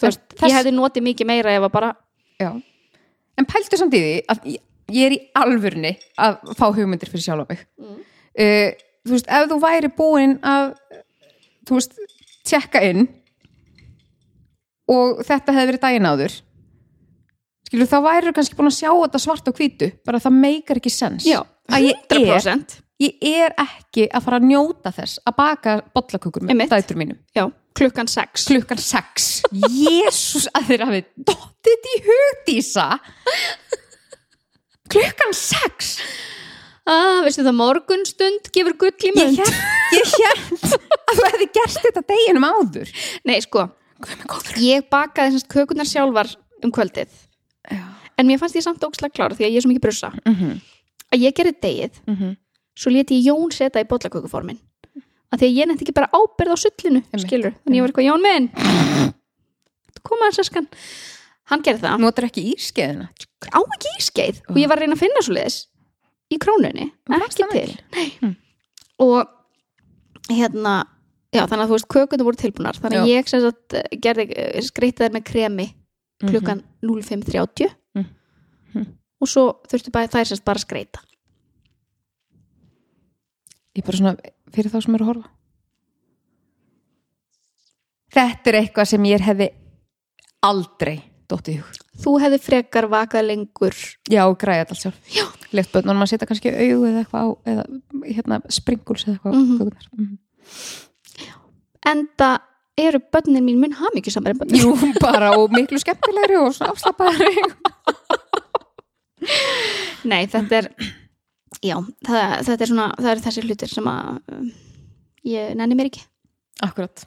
Þú veist, Þess- ég hefði notið mikið meira ef að bara Já. En pæltu samt í því að ég- er í alvörni að fá hugmyndir fyrir sjálfa mig. Uh, þú veist, ef þú væri búin að, þú veist, tjekka inn og þetta hefði verið daginn áður, skilur, þá væri kannski búin að sjá þetta svart og hvítu, bara það meikar ekki sens. já, Að ég er, 100% ég er ekki að fara að njóta þess að baka bollakökur með dætur mínum. já, klukkan 6 Klukkan sex. Jésús að þeir hafi dottið í hugdísa. Klukkan sex. ah, veistu það morgunstund gefur gull í hélt, ég hélt að þú hefði gert þetta deginum áður. nei, sko, ég bakaði semst kökunar sjálfar um kvöldið Já. en mér fannst ég samt ókslega klára því að ég er svo mikið brusa Mhm. að ég gerði degið Mhm. svo leti ég Jón setja í bollakökuformin að því að ég nefndi ekki bara ábyrð á sullinu skilur, þannig ég var eitthvað Jón minn! Koma hans eskan hann gerði það, Notar ekki ískeiðina. á ekki ískeið. Og ég var að reyna að finna svo liðis í krónunni, ekki til. Mm. og hérna já, þannig að þú veist, kökunum voru tilbúnar. Þannig að ég sem sagt gerði eh, skreyti þær með kremi klukkan 05.30 Mhm. og svo þurftu bara þær semst bara að skreita Ég bara svona fyrir þá sem eru að horfa. Þetta er eitthvað sem ég hefði aldrei dottið í hug. þú hefði frekar vakað lengur Já, græði þetta allt sjálf. Já. Left bönnum að setja kannski augu eða eitthvað á, eða hérna springuls eða eitthvað á Mhm. kökurnar. Mhm. enda eru börnin mín mun hamingju samar en börnin Jú, bara og miklu skemmtilegri og svona afslappaðari. nei, þetta er já, það, þetta er svona það eru þessi hlutir sem að um, ég nenni mér ekki. Akkurat.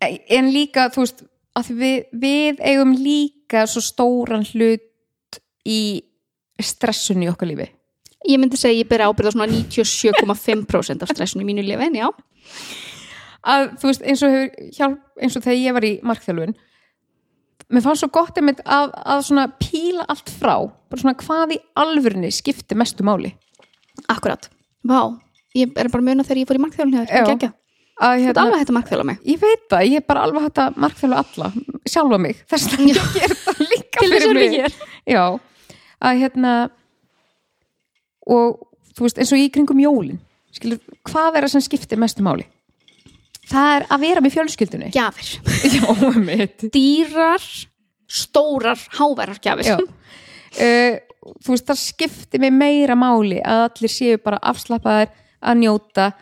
En líka, þú veist við, við eigum líka svo stóran hlut í stressun í okkar lífi. Ég myndi segja ég byrja ábyrða svona 97,5% af stressun í mínu lifi en já, að þú veist, eins og, hefur, hjálp, eins og þegar ég var í markþjálfun mér fannst svo gott einmitt að, að svona píla allt frá bara svona hvað í alvörni skipti mestu máli. Akkurat. Vá, ég er bara muna þegar ég fór í markþjálun Já. hefur, ekki, að, þetta hérna, alveg hægt að markþjála mig. Ég veit það, ég er bara alveg hægt að markþjálfa alla sjálfa mig, þess að ég ger það líka fyrir mig. hér. Já, að hérna og þú veist eins og í kringum jólin skilur, hvað er það sem skiptir mestu máli? Það er að vera með fjölskyldunni. Gjafir, dýrar stórar, háværar gjafir. Já. Uh, þú veist, það skiptir mig meira máli að allir séu bara afslappaðar að njóta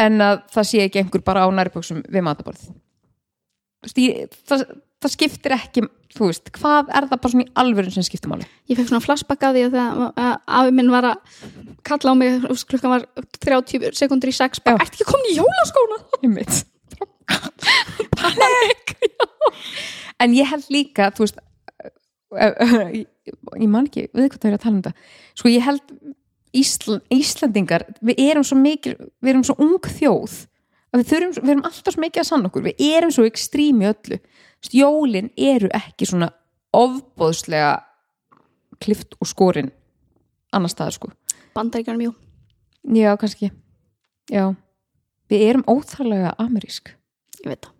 en að það sé ekki einhver bara á nærböksum við mataborð það, það skiptir ekki þú veist, hvað er það bara svona í alvörun sem skiptir máli? ég fekk svona flashback að því að að afi minn var að kalla á mig klukkan var 30 sekundur í 6 bara, ert ekki komin í jólaskóna Einmitt. panik en ég held líka þú veist ég, ég man ekki, við hvað það er að tala um þetta. Sko ég held Ísl, Íslandingar, við erum svo mikil við erum svo ung þjóð við, þurfum, við erum alltaf svo mikið að sanna okkur. Við erum svo ekstrími öllu jólin eru ekki svona ofbóðslega klift og skorin annar staðar sko. Bandaríkjanum, jú. Já, kannski. Já, við erum óþarlega amerísk. Ég veit það.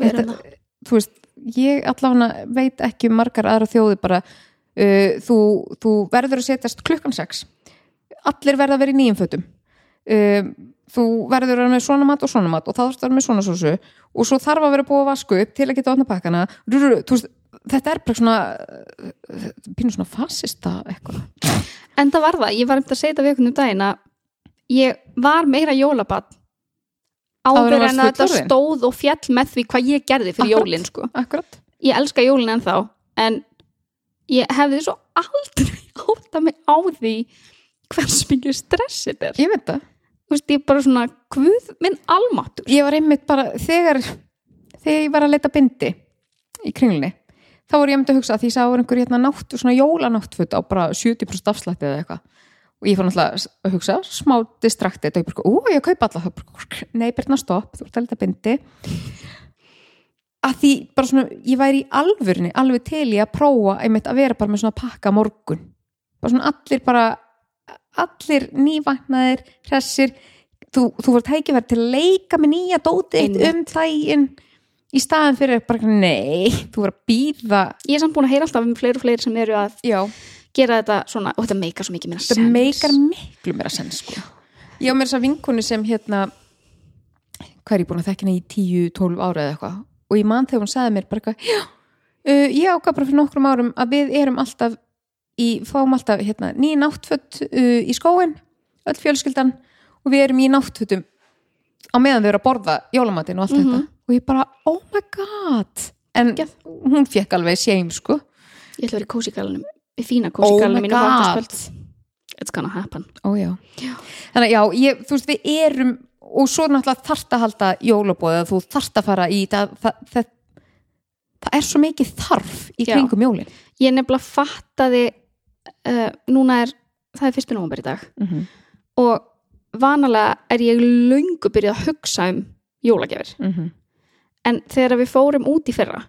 Við erum það þú veist, ég allavega veit ekki margar aðra þjóði bara uh, þú, þú verður að setjast klukkan sex. Allir verða að vera í nýjum fötum. Um, þú verður að vera með svona mat og svona mat og þá þarfst að vera með svona sósu og svo þarf að vera búið að vasku upp til að geta opna pakkana. Þetta er bara svona uh, pínu svona fasista eitthvað. En það var það, ég var um að segja þetta við einhvern um daginn að ég var meira jólabann Áður en en að þetta stóð og fjall með því hvað ég gerði fyrir Akkurat. jólin sko. akkurat, Ég elska jólin ennþá en ég hefði svo aldrei átta mig á því hvers mikið stress þetta er. Ég veit það Þú veist, ég bara svona, guð minn almatur ég var einmitt bara þegar þegar ég var að leita bindi í kringlunni þá var ég einmitt að hugsa að því sá einhver hérna náttu, svona jólanáttfut á bara 70% afslætti eða eitthvað? Og ég fór náttúrulega að hugsa smá distraktið og ég bara, ú, ég kaupa alla nei, Birna, stopp, þú ert að leita bindi. Að því bara svona, ég væri í alvörni alveg til í að prófa einmitt að vera bara með svona pakka morgun. Bara svona allir bara allir nývagnaðir, hressir. Þú, þú voru tækifæri til að leika með nýja dótið þitt um daginn í staðan fyrir bara nei, þú voru að býða Ég er samt búin að heyra alltaf um fleiri og fleiri sem eru að já, gera þetta svona og þetta meikar svo mikið meira þetta sens. meikar miklu meira sens sko. ég á mér þess að vinkonu sem hérna hvað er ég búin að þekka henni í 10-12 ára eða eitthvað? Og ég man þegar hún sagði mér bara uh, ég ákvað bara fyrir nokkrum árum að við erum alltaf í, fáum alltaf hérna, ný náttföt uh, í skóin öll fjölskyldan og við erum í náttfötum á meðan við erum að borða jólamatinn og allt Mhm. þetta og ég bara, oh my god en Geggjað. hún fekk alveg séim sko Ég ætla að vera í kósigalunum í fína oh kósigalunum my mínu háttaskvöld It's gonna happen Ó já. Þannig að já, ég, þú veist, við erum og svo náttúrulega þarft að halda jólabóðið, þú þarft að fara í það, það, það, það er svo mikið þarf í Já. kringum jólin. Ég nefnilega fattaði uh, núna er, það er fyrstu nómur í dag Mm -hmm. og vanalega er ég löngu byrjuð að hugsa um jólagjafir Mhm. en þegar við fórum út í fyrra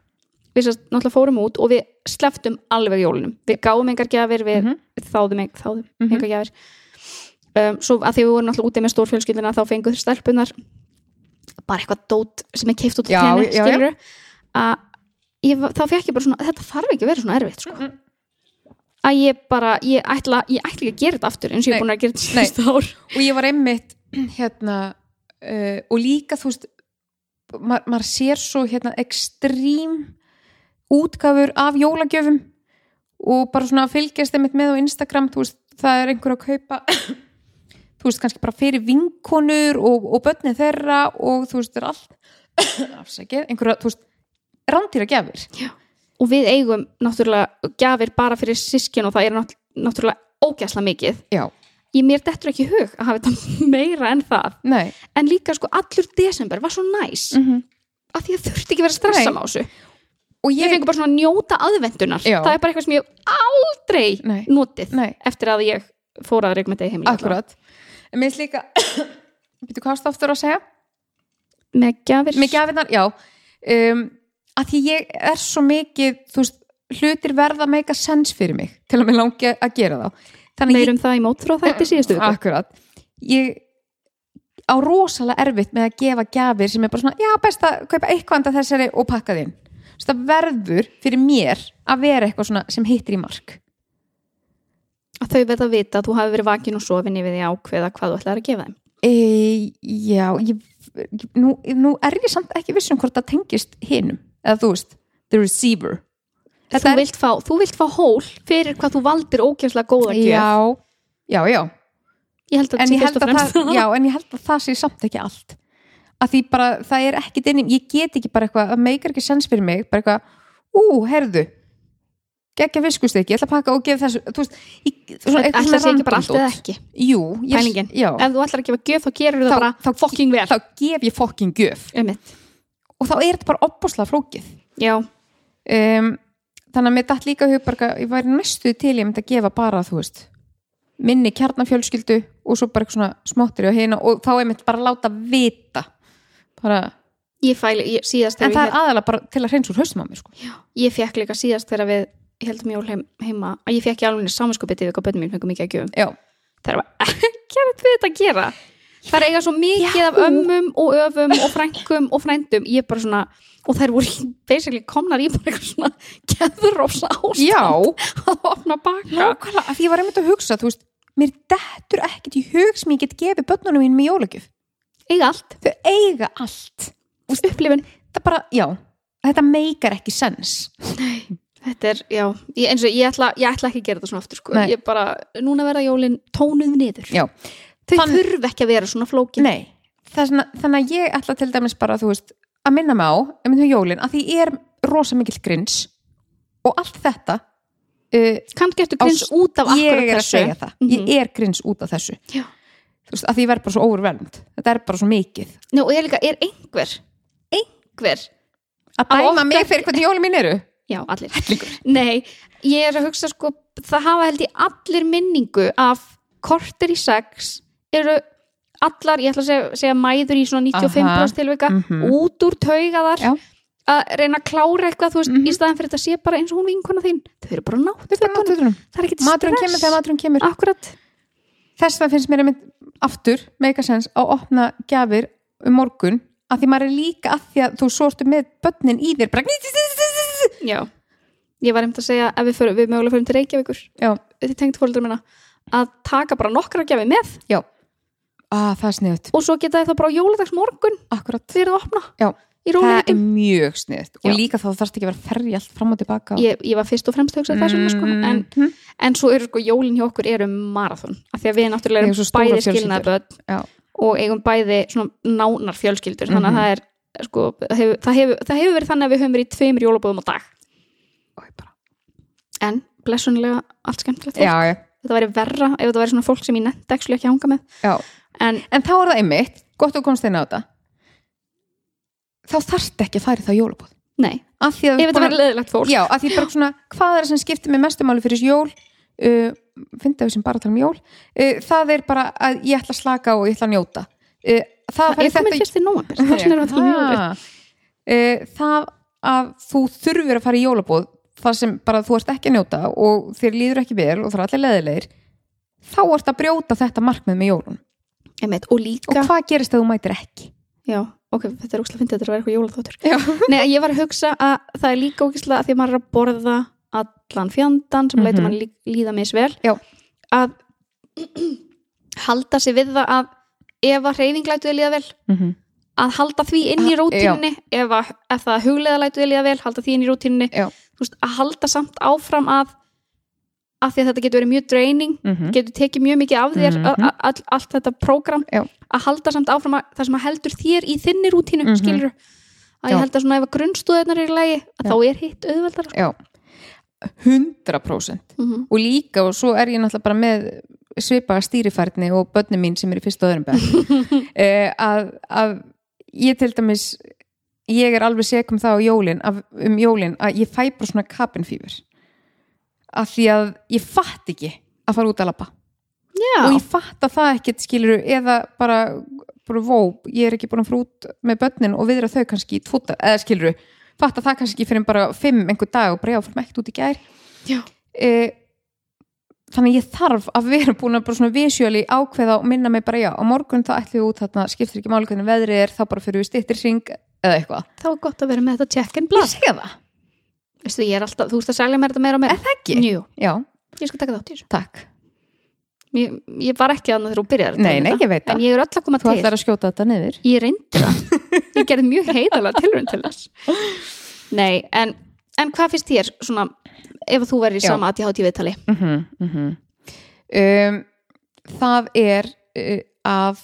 við sérst náttúrulega fórum út og við sleftum alveg jólinum, við gáum engar gjafir við Mhm. þáðum, eng, þáðum Mhm. engar gjafir um, svo að því við vorum náttúrulega úti með stórfjölskyldina þá fenguð stelpunar bara eitthvað dót sem er keift út á tenni, skilur að ég, þá fekk ég bara svona þetta þarf ekki að vera svona erfitt sko. Mhm. Að ég bara, ég ætla ég ætla ekki að gera þetta aftur eins og ég er búin að gera þetta Nei. síðustu ár. Og ég var einmitt hérna uh, og líka þú veist ma maður sér svo hérna ekstrím útgafur af jólagjöfum og bara svona fylgjast einmitt með á Instagram, þú veist, það er einhver að kaupa þú veist, kannski bara fyrir vinkonur og, og börnin þeirra og þú veist, það er allt afsækið, einhverja, þú veist rándýra gefur og við eigum náttúrulega gjafir bara fyrir sískin og það er nátt- náttúrulega ógæsla mikið. Já, ég mér dettur ekki hug að hafa þetta meira en það. Nei. En líka sko allur desember var svo næs. Mm -hmm. að því að þurfti ekki vera að stressa með þessu. Og ég ég, fengur bara svona að njóta aðvendunar Já. það er bara eitthvað sem ég aldrei Nei. notið nei, eftir að ég fór að reikma þetta í heimili akkurat. En mér finnst líka Býtu hvað státtur að segja? með gjafir. Með gjafirnar, já. Um, að því ég er svo mikið veist, hlutir verða að meika sens fyrir mig til að mér langi að gera þá. Þannig meirum það í mótþróð þætti síðustu Akkurat. Ég á rosalega erfitt með að gefa gjafir sem er bara svona, já best að kaupa eitthvað anda þessari og pakka þinn það verður fyrir mér að vera eitthvað svona sem hittir í mark. Að þau verða að vita að þú hafi verið vakin og sofin yfir því ákveða hvað þú ætlaðir að gefa þeim. E, Já, ég, nú, nú er ég samt ekki vissum hvort það tengist hinum, eða þú veist the receiver. Þú er, vilt, fá, þú vilt fá hól fyrir hvað þú valdir ógæslega góða gjöf. Já, já, já. Ég held að en þetta ég, held að það, já, en ég held að það sé samt ekki allt. Að því bara, það er ekkit inn í ég get ekki bara eitthvað, það meikar ekki sens fyrir mig bara eitthvað, ú, herðu geggja viskustykki, ég ætla að pakka og gefa þessu þú veist, ég, svona, eitthvað Ætla sé ekki bara allt eða ekki? Jú, ég, ef þú ætlar að gefa gjöf þá gerur það Þá- bara þá- fucking vel. þá gef ég fokking gjöf. Einmitt. Og þá er þetta bara opbúslega flókið. Já, um, þannig að mér datt líka í hug bara, ég væri næstu til ég myndi að gefa bara, þú veist minni kjarnafjölskyldu og svo bara eitthvað svona smottir og hérna og þá er mitt bara að láta vita. Bara, ég fæli, ég, síðast en það er aðalega bara til að hreins úr haustum á mér sko. ég fekk líka síðast þegar við heldum jól heim, heima að ég fekk ekki alveg samanskupið yfir hvað bönnum mín fengum mikið að gjöfum. Það var ekkert við þetta að gera það er eiga svo mikið af ömmum og öfum og frænkum og frændum. Ég er bara svona, og þær voru basically komnar í bara eitthvað svona geðrófsa ástand já. Að opna baka. Nákvæmlega, af því ég var einmitt að hugsa þú veist, mér dettur ekkert í hug sem ég get gefið börnunum mín með jólagjöf. Eiga allt, þau eiga allt. Upplifun. það bara, já, þetta meikar ekki sens. Þetta er, já, ég, eins og ég ætla, ég ætla ekki að gera þetta svona aftur sko. Nei. ég bara, núna verða jólin tónuð niður. Já, þau Þann- þurfa ekki að vera svona flókin. Nei, þessna, þannig að ég ætla til dæmis bara, veist, að minna mig á um því jólin, að því ég er rosa mikill grins og allt þetta uh, kannski á grins s- út af ég er að segja það, Mhm. ég er grins út af þessu. Já. þú veist, að því ég verð bara svo overwhelmed. Þetta er bara svo mikið. Nú, og ég líka, er einhver einhver að Á okkar- mig fyrir hvernig jólin mín eru? Já, allir. Nei, ég er að hugsa sko, það hafa held ég allir minningu af korter í sex eru allar, ég ætla að segja, segja mæður í svona 95% tilvika, Mhm. út úr taugaðar Já. að reyna að klára eitthvað, þú veist, Mhm. í staðan fyrir þetta sé bara eins og hún vinkona þín, þau eru bara nátt er það er ekkit maturinn kemur stress. þegar maturinn kemur. Akkurat, þess vegna finnst mér einmitt aftur meika sens að opna gjafir um morgun að því maður er líka að því að þú sortu með börnin í þér bara já. Ég var einmitt að segja, ef við, fyrir, við mögulega fyrir til Reykjavíkur. Já, þið tengt fóldur minna. Að taka bara nokkra gjafi með. Já að það er sniðut, og svo geta þá bara á jóladags morgun akkurat þegar þið opna Já, það er mjög sniðut og Já. líka þá þarfst ekki að vera ferja allt fram og tilbaka. Ég, ég var fyrst og fremst að hugsa þess vegna sko. en, Mhm. en svo eru sko jólin hjá okkur eru marathon, af því að við náttúrulega erum bæði Já. og eigum bæði svona nánar fjölskyldur. Þannig að Mhm. það er sko, það hefur, það, hefur, það hefur verið þannig að við höfum verið í tveimur jólabóðum á dag. En blessunlega allt skemmtilegt þetta væri verra ef þetta væri svona fólk sem ég nefndi ekki að hanga með. Já. En en þá er það einmitt, gott að komst inn á þetta. Þá þarft ekki að færi það jólabóð nei, að ef þetta væri leðilegt fólk. Já, af því bara svona, hvað er það sem skiptir mig mestumáli fyrir jól? Uh, finnst við sem bara að tala um jól. Uh, það er bara að ég ætla að slaka og ég ætla að njóta. Uh, það, það er komin fyrst í nómabir það að um Ah. uh, það að þú þurfir að fara í jólabóð það sem bara þú ert ekki að njóta og þér líður ekki vel og það er allir leðilegir þá ert að brjóta þetta markmið með jólun Einmitt, og og hvað gerist ef þú mætir ekki? Já, ok, þetta er óslega fyndið þetta er að vera eitthvað jólaþóttur Nei, ég var að hugsa að það er líka ógislega að því að maður er að borða allan fjandan sem mm Mhm. leitur mann lí, líða misvel Já. að halda sig við það að ef að hreyfing lætu þið líða vel Mhm. að halda því inn í Ah, rútínunni ef, að, ef lætu þið líða vel halda því inn í veist, að halda samt áfram að að því að þetta getur verið mjög draining Mhm. getur tekið mjög mikið af þér Mhm. mm all, allt þetta prógram að halda samt áfram að, það sem að heldur þér í þinni rútínu, mm Mhm. skilur að Já. ég held að svona ef að grunnstóðirnar er í lagi að Já. þá er hitt auðveldar já 100% mm -hmm. og líka og svo er ég náttúrulega bara með svipaða stýrifærni og börni mín sem er í fyrsta og öðrum eh, að, að ég til dæmis ég er alveg segum það á jólin af, um jólin að ég fæ bara svona kapinfýfur af því að ég fatt ekki að fara út að Já, og ég fatt að það ekkert skilur eða bara, bara vó, ég er ekki búin að fara út með börnin og viðra þau kannski í tvotar, eða skilur fatt að það kannski fyrir bara fimm einhver dag og bara já, fyrir ekkert út í gær. E, þannig ég þarf að vera búin að bara svona visjóli ákveða og minna mig bara já, á morgun þá ætlum við út þarna, skiptir ekki máli hvernig veðrið er þá bara fyrir við stýttir hring eða eitthvað. Þá er gott að vera með þetta check and blast er alltaf, þú veist að selja mér þetta meira og meira. Er það ekki? Jú, já, ég skal taka þátt í þessu. Takk. Ég, ég var ekki þannig þegar þú byrjar Nei, nei, ég veit það. En ég er öll að koma þú til. ætlar að skjóta þetta niður. Ég reyndi það. Ég gerði mjög heiðalega tilraun til þess. Nei, en, en hvað finnst þér svona, ef þú verður í sama að ég hátt í viðtali? Mm -hmm, um, það er uh, að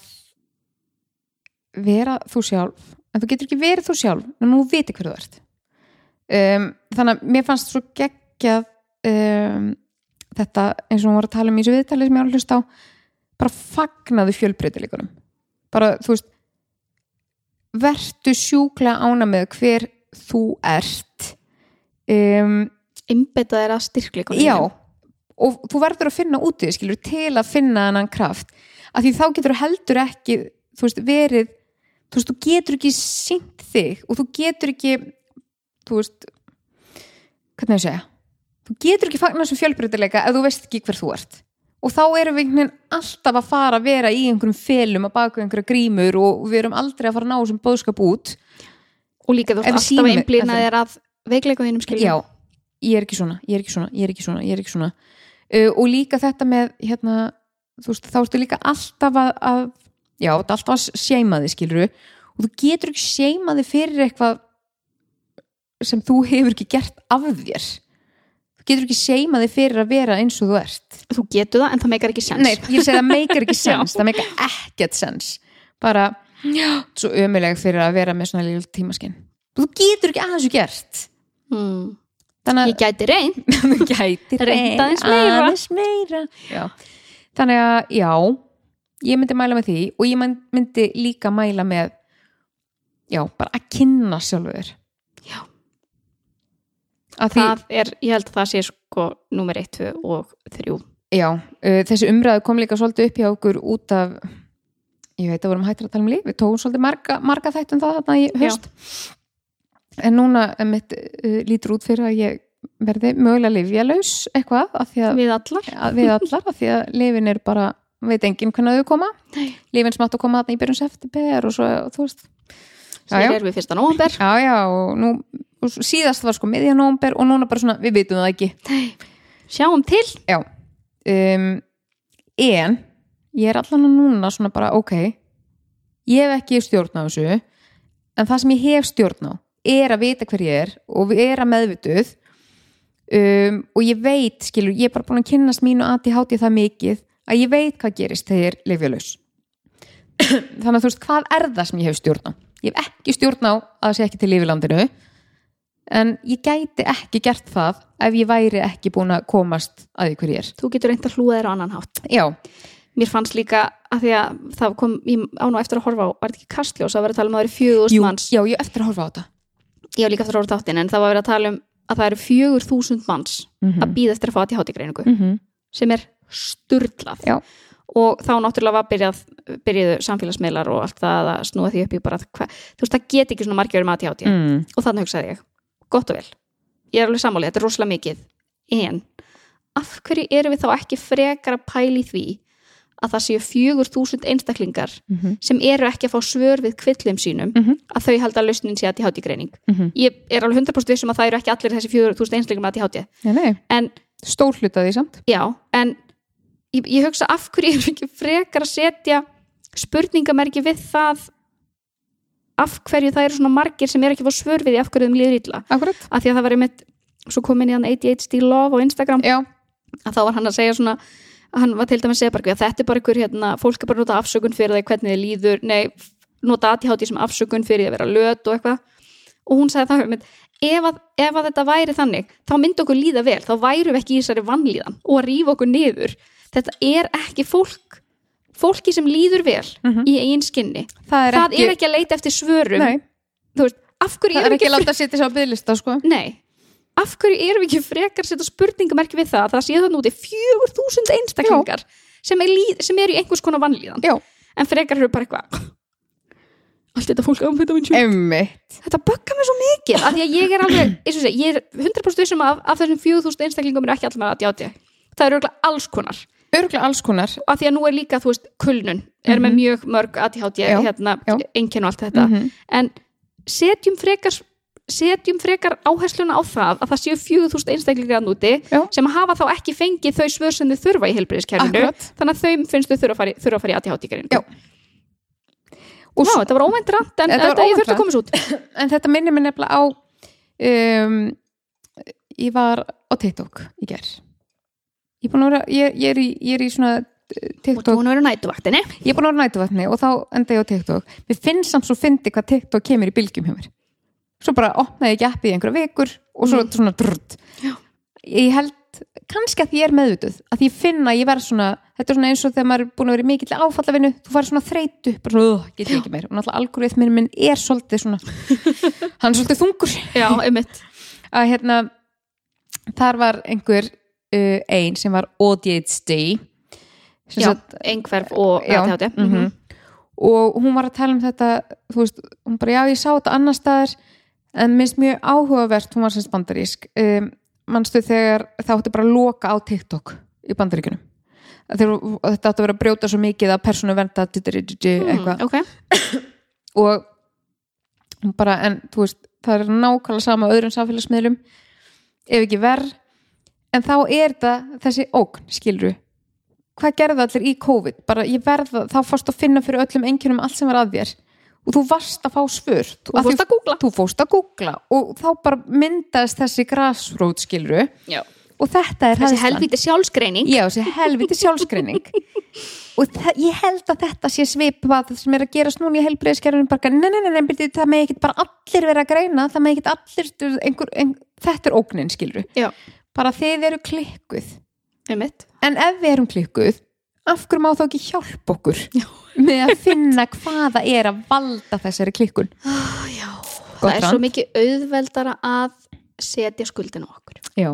vera þú sjálf. En þú getur ekki verið þú sjálf en þú viti hver þú ert um, þannig að mér fannst svo geggjað um, þetta eins og hún var að tala um í þessu viðtalið sem ég að hlusta á bara fagnaðu fjölbreytileikunum. Bara, þú veist vertu sjúklega ána með hver þú ert. Um, Imbeta þér að styrkleikunum já og þú verður að finna út í því skilur til að finna annan kraft. Af því þá getur þú heldur ekki þú veist, verið þú veist, þú getur ekki sínt þig og þú getur ekki þú veist hvernig er að segja? Þú getur ekki fagnar sem fjölbreytileika ef þú veist ekki hver þú ert. Og þá erum við einhvern veginn alltaf að fara að vera í einhverjum felum að baka einhverja grímur og við erum aldrei að fara að ná þessum bóðskap út. Og líka þú ert alltaf sýnum- að einblýna ef- þér að veikleikum þínum skiljum já, ég er ekki svona, ég er ekki svona, ég er ekki svona, ég er ekki svona. Uh, og líka þetta með hérna, þú veist, þá ertu líka alltaf að, að já, er alltaf að seima þig skilur og þú getur ekki seima þig fyrir eitthvað sem þú hefur ekki gert af þér. Þú getur ekki seima þig fyrir að vera eins og þú ert. Þú getur það en það meikar ekki sens. Nei, ég segi það meikar ekki sens. Það meikar ekkert sens. Bara, já, svo ömuleg fyrir að vera með svona líl tímaskinn þú getur ekki aðeins gert. Hmm. þannig ég gæti reyn að þú gætir Reynt aðeins meira. Já. þannig að já ég myndi mæla með því og ég mynd- myndi líka mæla með já, bara að kynna sjálfur. að það er, ég held að það sé sko númer 1, 2 og 3 já, uh, þessi umræðu kom líka svolítið upp hjá okkur út af ég veit að vorum hættir að tala um líf við tókum svolítið marga, marga þættum það þarna í höst en núna mitt uh, lítur út fyrir að ég verði mögulega lifjalaus eitthvað að við allar. Að við allar af því að lifin er bara veit enginn hvernig þau koma. Nei. lifin smátt að koma þarna í byrjun september og svo, þú veist. Já, já, hér er við fyrsta nóvember. Já, já og nú og síðast var sko miðja nómber og núna bara svona, við vitum það ekki. Sjáum til. Já. Um, en ég er allan að núna svona bara ok ég hef ekki stjórn á þessu en það sem ég hef stjórn á er að vita hver ég er og er að meðvituð. Um, og ég veit, skilur, ég er bara búin að kynnast mínu ADHD það mikið að ég veit hvað gerist þegar ég er lifjalaus þannig að þú veist, hvað er það sem ég hef stjórn á? Ég hef ekki stjórn á að það sé ekki til lifilandinu en ég gæti ekki gert það ef ég væri ekki búin að komast að hver ég er. þú getur reynd að hlúa þér á annan hátt Já, mér fannst líka að því að það kom ég á nú eftir að horfa á, var þetta ekki kastljós að vera að tala um að það eru fjögur jú, manns já, ég eftir að horfa á þetta. ég var líka eftir að horfa á þáttin en það var verið að tala um að það eru fjögur þúsund manns Mm að býða eftir að fá að til hátígreiningu -hmm. sem er sturlað Já. og þá náttúrulega var byrjað byrjuðu samfélagsmiðlar og allt það að snúa því upp í bara hva, þú veist það get ekki svona margir um ADHD mm. og þannig hugsaði ég, gott og vel ég er alveg sammálið, þetta er rosalega mikið en af hverju erum við þá ekki frekar að pæli því að það séu fjögur þúsund einstaklingar Mhm. sem eru ekki að fá svör við kvillum sínum Mhm. að þau halda lausnin sé að til greining Mhm. ég er alveg 100% vissum að það eru ekki allir þessi fjögur þúsund einstaklingar að til Nei, nei, en stór hluta því samt. já, en ég, ég hugsa af hverju erum við ekki frekar að setja spurningamerki við það af hverju það eru svona margir sem eru ekki fá svör við af hverju þeim líður illa. Akkurat. af því að það var einmitt svo komin í hann ADHD Love á Instagram. Já, að þá var hann að segja svona hann var til dæmis að segja bara að þetta er bara einhver hérna, fólk er bara að nota afsökun fyrir það hvernig þið líður, nei, nota ADHD sem afsökun fyrir að vera löt og eitthvað. Og hún sagði það einmitt, ef að, ef að þetta væri þannig, þá myndi okkur líða vel þá væru við ekki í þessari vannlíðan og að rífa okkur niður. Þetta er ekki fólk fólki sem líður vel Mhm. í eigin skinni. Það er það ekki, er ekki að leita eftir svörum. Nei, þú veist, af það er ekki að láta að setja sér á bygglista, sko. Nei, af hverju erum við ekki frekar að setja spurningamerki við það að það sé þannig úti fjögur þúsund einstaklingar sem, er líð, sem eru í einhvers konar vannlíðan Já. en frekar eru bara eitthvað allt þetta fólk ámfæta minn sjö Emmitt. þetta böggar mér svo mikið af því að ég er alveg, ég er 100% vissum að af þessum fjögur þúsund einstaklingum eru ekki allir með ADHD það eru alls konar Örgulega alls konar. af því að nú er líka, þú veist, kulnun er með mjög mörg ADHD Já, hérna, einkenn og allt þetta Mhm. en setjum frekar setjum frekar áhersluna á það að það séu 4000 einstaklingar að núti Já. sem hafa þá ekki fengið þau svör sem þau þurfa í heilbriðiskerfinu Akkurat. þannig að þau finnst þau þurfa að fara í, þurfa að fara í ADHD-gerinn Já. Og Já, svo- þetta var óvænt rant en Þetta þetta ég þurfti að rant. koma svo út en þetta minnir mér nefnilega á um, ég var á TikTok í ger ég, er búin að vera, ég, ég, er, í, ég er í svona uh, og TikTok, hún verið nætuvaktinni ég er búin að vera á nætuvatni og þá enda ég á TikTok. Mér finnst samt svo fyndi hvað TikTok kemur í bylgjum hjá mér. Svo bara opnaði ég appið í einhverja vikur og svo Mm. svona drrrt. Ég held kannski að ég er meðvituð að ég finna að ég verð svona þetta er svona eins og þegar maður er búin að vera mikill áfallavinnu þú fær svona þreytu, bara svona, "Ugh, get ekki meir. Og náttúrulega algoritminn minn er svolítið svona hann er svolítið þungur. Já, einmitt. Að hérna þar var einhver uh, ein sem var ADHD sem Já, sagt, einhverf og ADHD mhm. Mhm. og hún var að tala um þetta þú veist, hún bara, já ég sá þetta annar staðar. En minnst mjög áhugavert hún var sem bandarísk um, manstu þegar það átti bara að loka á TikTok í bandaríkunum þetta átti að vera að brjóta svo mikið að persónu vernda eitthvað. Mm, Ok, og bara, en þú veist það er nákvæmlega sama öðrum samfélagsmiðlum. Ef ekki verð en þá er þetta þessi ógn skilru hvað gerði allir í COVID? Bara ég verða, þá fórst að finna fyrir öllum engjunum allt sem var að þér. Og þú varst að fá svör. Þú fórst að fórst að googla. Og þá bara myndaðist þessi grassroot skilru já. Og þetta er Þessi helvíti sjálfsgreining. Já, þessi helviti sjálfskreining og ég held að þetta sé svipað sem er að gerast núna í helbriðiskerfinu bara, nei, nei, nei, nei, það með ekki bara allir vera að greina, það með ekki allir einhver, einhver, þetta er ógnin, skilru Já, bara þið eru klikkuð einmitt en ef við erum klikkuð af hverju má þá ekki hjálpa okkur Já. með að finna hvaða er að valda þessari klikkun Já, Gott það er svo rand. mikið auðveldara að setja skuldin á okkur Já.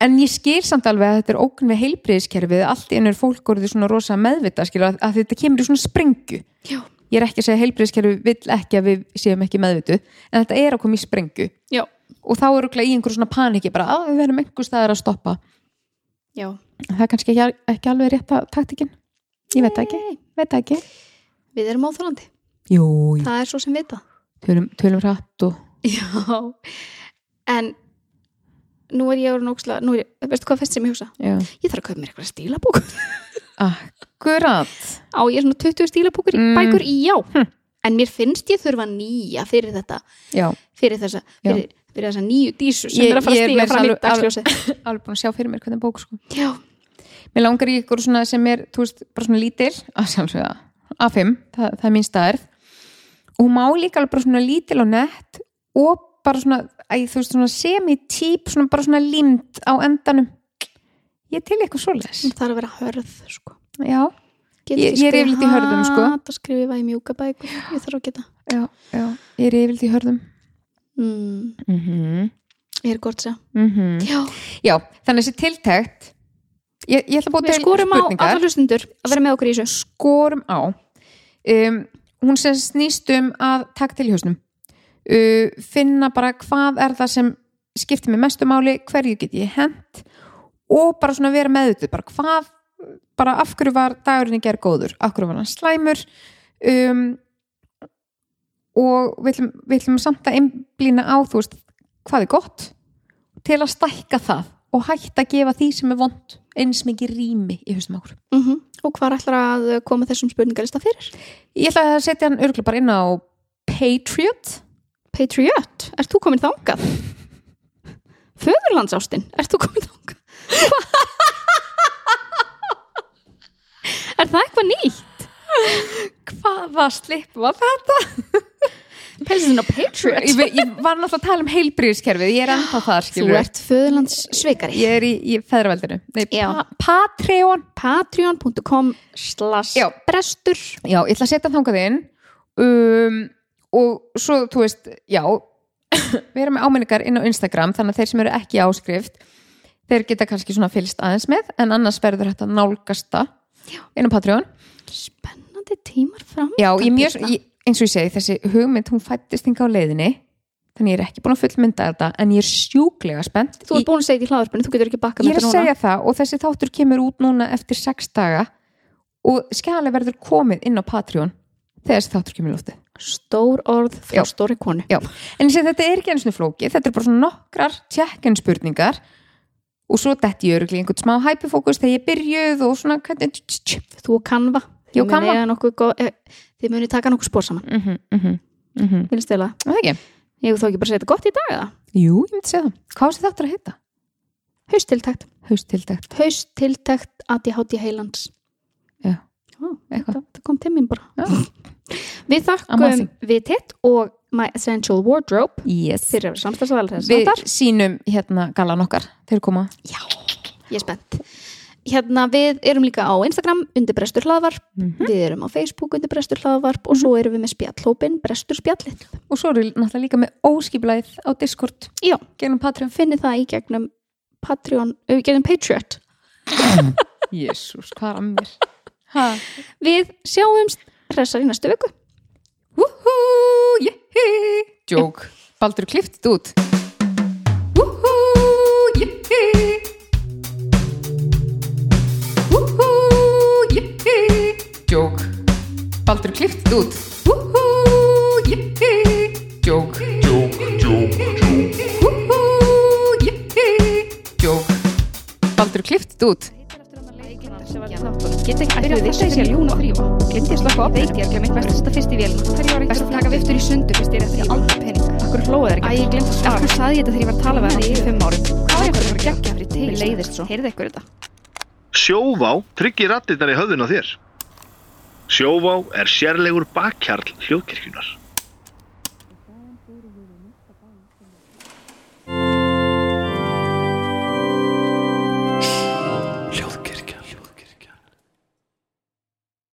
En ég skil samt alveg að þetta er ógn við heilbriðiskerfið, allt í ennur fólk orðið svona rosa meðvita, skilur, að, að þetta kemur í svona sprengju. Já, Ég er ekki að segja að heilbriðiskerfið vill ekki að við séum ekki meðvitu, en þetta er að koma í sprengju. já, Og þá eru í einhver svona paniki bara að við verðum einhver staðar að stoppa. já Það er kannski ekki, ekki alveg rétta taktikinn. Ég veit það ekki, veit það ekki. Við erum jú. það er svo sem vita Tölum, tölum rætt og... Já, en nú er ég nú er ég, veistu hvað fyrst sem ég hugsa? Já. Ég þarf að kaupa mér eitthvað stílabók Akkurat. Á ég svona 20 stílabókur Mm. bækur já Hm. En mér finnst ég þurfa nýja fyrir þetta Já, fyrir þessa, fyrir, fyrir þessa nýju dísu sem Ég- er að fara ég að er stíga fram í alveg- dagsljósið alveg búin að sjá fyrir mér hvernig bók sko. Já, Mér langar í ykkur svona sem er, þú veist, bara svona lítil, að sjálfsögða, A5, það, það er mín staðar. Og hún má líka alveg bara svona lítil og nett og bara svona, æ, þú veist, svona semi-típ, svona bara svona límt á endanum. Ég er til eitthvað svoleiðis. það þarf að vera hörð sko. Já, Ég- ég er yfirleitt í hörðum, sko. hat og skrifa í mjúka bækur Ég þarf að geta já, já, ég er yfirlt í hörðum. Mm, Mm -hmm. Ég er gott að segja Mm Já, Já, þannig þessi tiltækt, ég, ég ætla að til skorum á alla hlustundur að vera með okkur í þessu. Skorum á. Um, hún sem snýst um að taka til í hausnum. Uh, finna bara hvað er það sem skiptir mig mestu máli, hverju get ég hent og bara svona vera meðutu bara hvað, bara af hverju var dagurinn í gerð góður, af hverju var hann slæmur? Um, og við ætlum, við ætlum samt að einblýna á, þú veist, hvað er gott til að stækka það og hætta að gefa því sem er vond eins mikið rými í hausnum á okkur mm Og hvað ætlar að koma þessum spurningalista fyrir? Ég ætla að setja hann örgulega bara inn á Patriot Patriot, ert þú komin þangað? Föðurlandsástin, ert þú komin þangað? er það eitthvað nýtt? Slipp var þetta? Pelsin á Patriot. Ég, ég var náttúrulega að tala um heilbríðiskerfið Ég er ennþá þar, Þú ert föðurlandssveikari Ég er í, í feðraveldinu. Pa Patreon. Patreon.com slash brestur. Já, ég ætla að setja þangað inn. Um, Og svo, þú veist, já Við erum með áminningar inn á Instagram Þannig að þeir sem eru ekki áskrift Þeir geta kannski svona fylgst aðeins með En annars verður þetta nálgasta Inn á Patreon Spennandi tímar fram Já, ég mjög, ég, eins og ég segi, þessi hugmynd hún fættist hinga á leiðinni þannig ég er ekki búin að fullmynda þetta en ég er sjúklega spennt. Þú ert búin að segja þetta í hlaðarpunni, þú getur ekki bakkað ég, með ég er þetta að núna. segja það og þessi þáttur kemur út núna eftir sex daga og skjali verður komið inn á Patreon þegar þessi þáttur kemur í loftið. Stór orð frá Já. stóri konu. Já, en ég segi þetta er ekki einu svona flókið þetta er bara svona nokkrar check-in spurningar og svo detti ég öruglega einhvern smá hyperfókus þegar ég byrjuð og svona hvernig Þú og Canva Ég nokkuð góð- eh, Þið munið taka nokkuð spór saman. Mhm, mhm, mhm. Vilja stela Það? Ekki? Ég þó ekki bara segja þetta gott í dag eða? Jú, ég myndi segja það. Hvað sé þáttur að heita? Haustiltækt Haustiltækt Haustiltækt ADHD heilans. Já. Ó, Eitthvað. það, kom til mín bara. Já. Við þakkum við titt og My Essential Wardrobe. Yes. Fyrir þess Við sínum hérna galan okkar. Þeir koma. Já ég er spennt hérna við erum líka á Instagram undir Brestur hlaðvarp, Mhm. við erum á Facebook undir Brestur hlaðvarp og svo erum við með spjallhópin Brestur spjallið. Og svo eru náttúrulega líka með óskiplæð á Discord. Já, gegnum Patreon. Finnið það í gegnum Patreon, uh, gegnum Patriot. Jésús, hvað er að mér? Ha? við sjáumst hressar í næstu viku. Woohoo, yeah Jók, Baldur klift þetta út. Woohoo, Jók, Baldur klift þetta út. Jók, Jók, jók, jók. Baldur klift þetta út. Get ekki byrjað að þessu sé ljúna þrýfa Glendi að slaka op Veit ég glemir best að setja fyrst í vélina Best að taka viftur í sundur? fyrst ég er eftir aldrei pening. Akkur hlóðu þeir ekki? Æ, ég glemt að svara. Akkur saði ég þetta þegar ég var að tala við það í fimm árum Hvað var ég að vera geggja fyrir til? Mér leiðist svo. Heyrðu ykkur þetta. Sjóvá tryggir rattirnar í höfðun á þér. Sjóvá er sérlegur bakkjarl hljóðkirkjunar.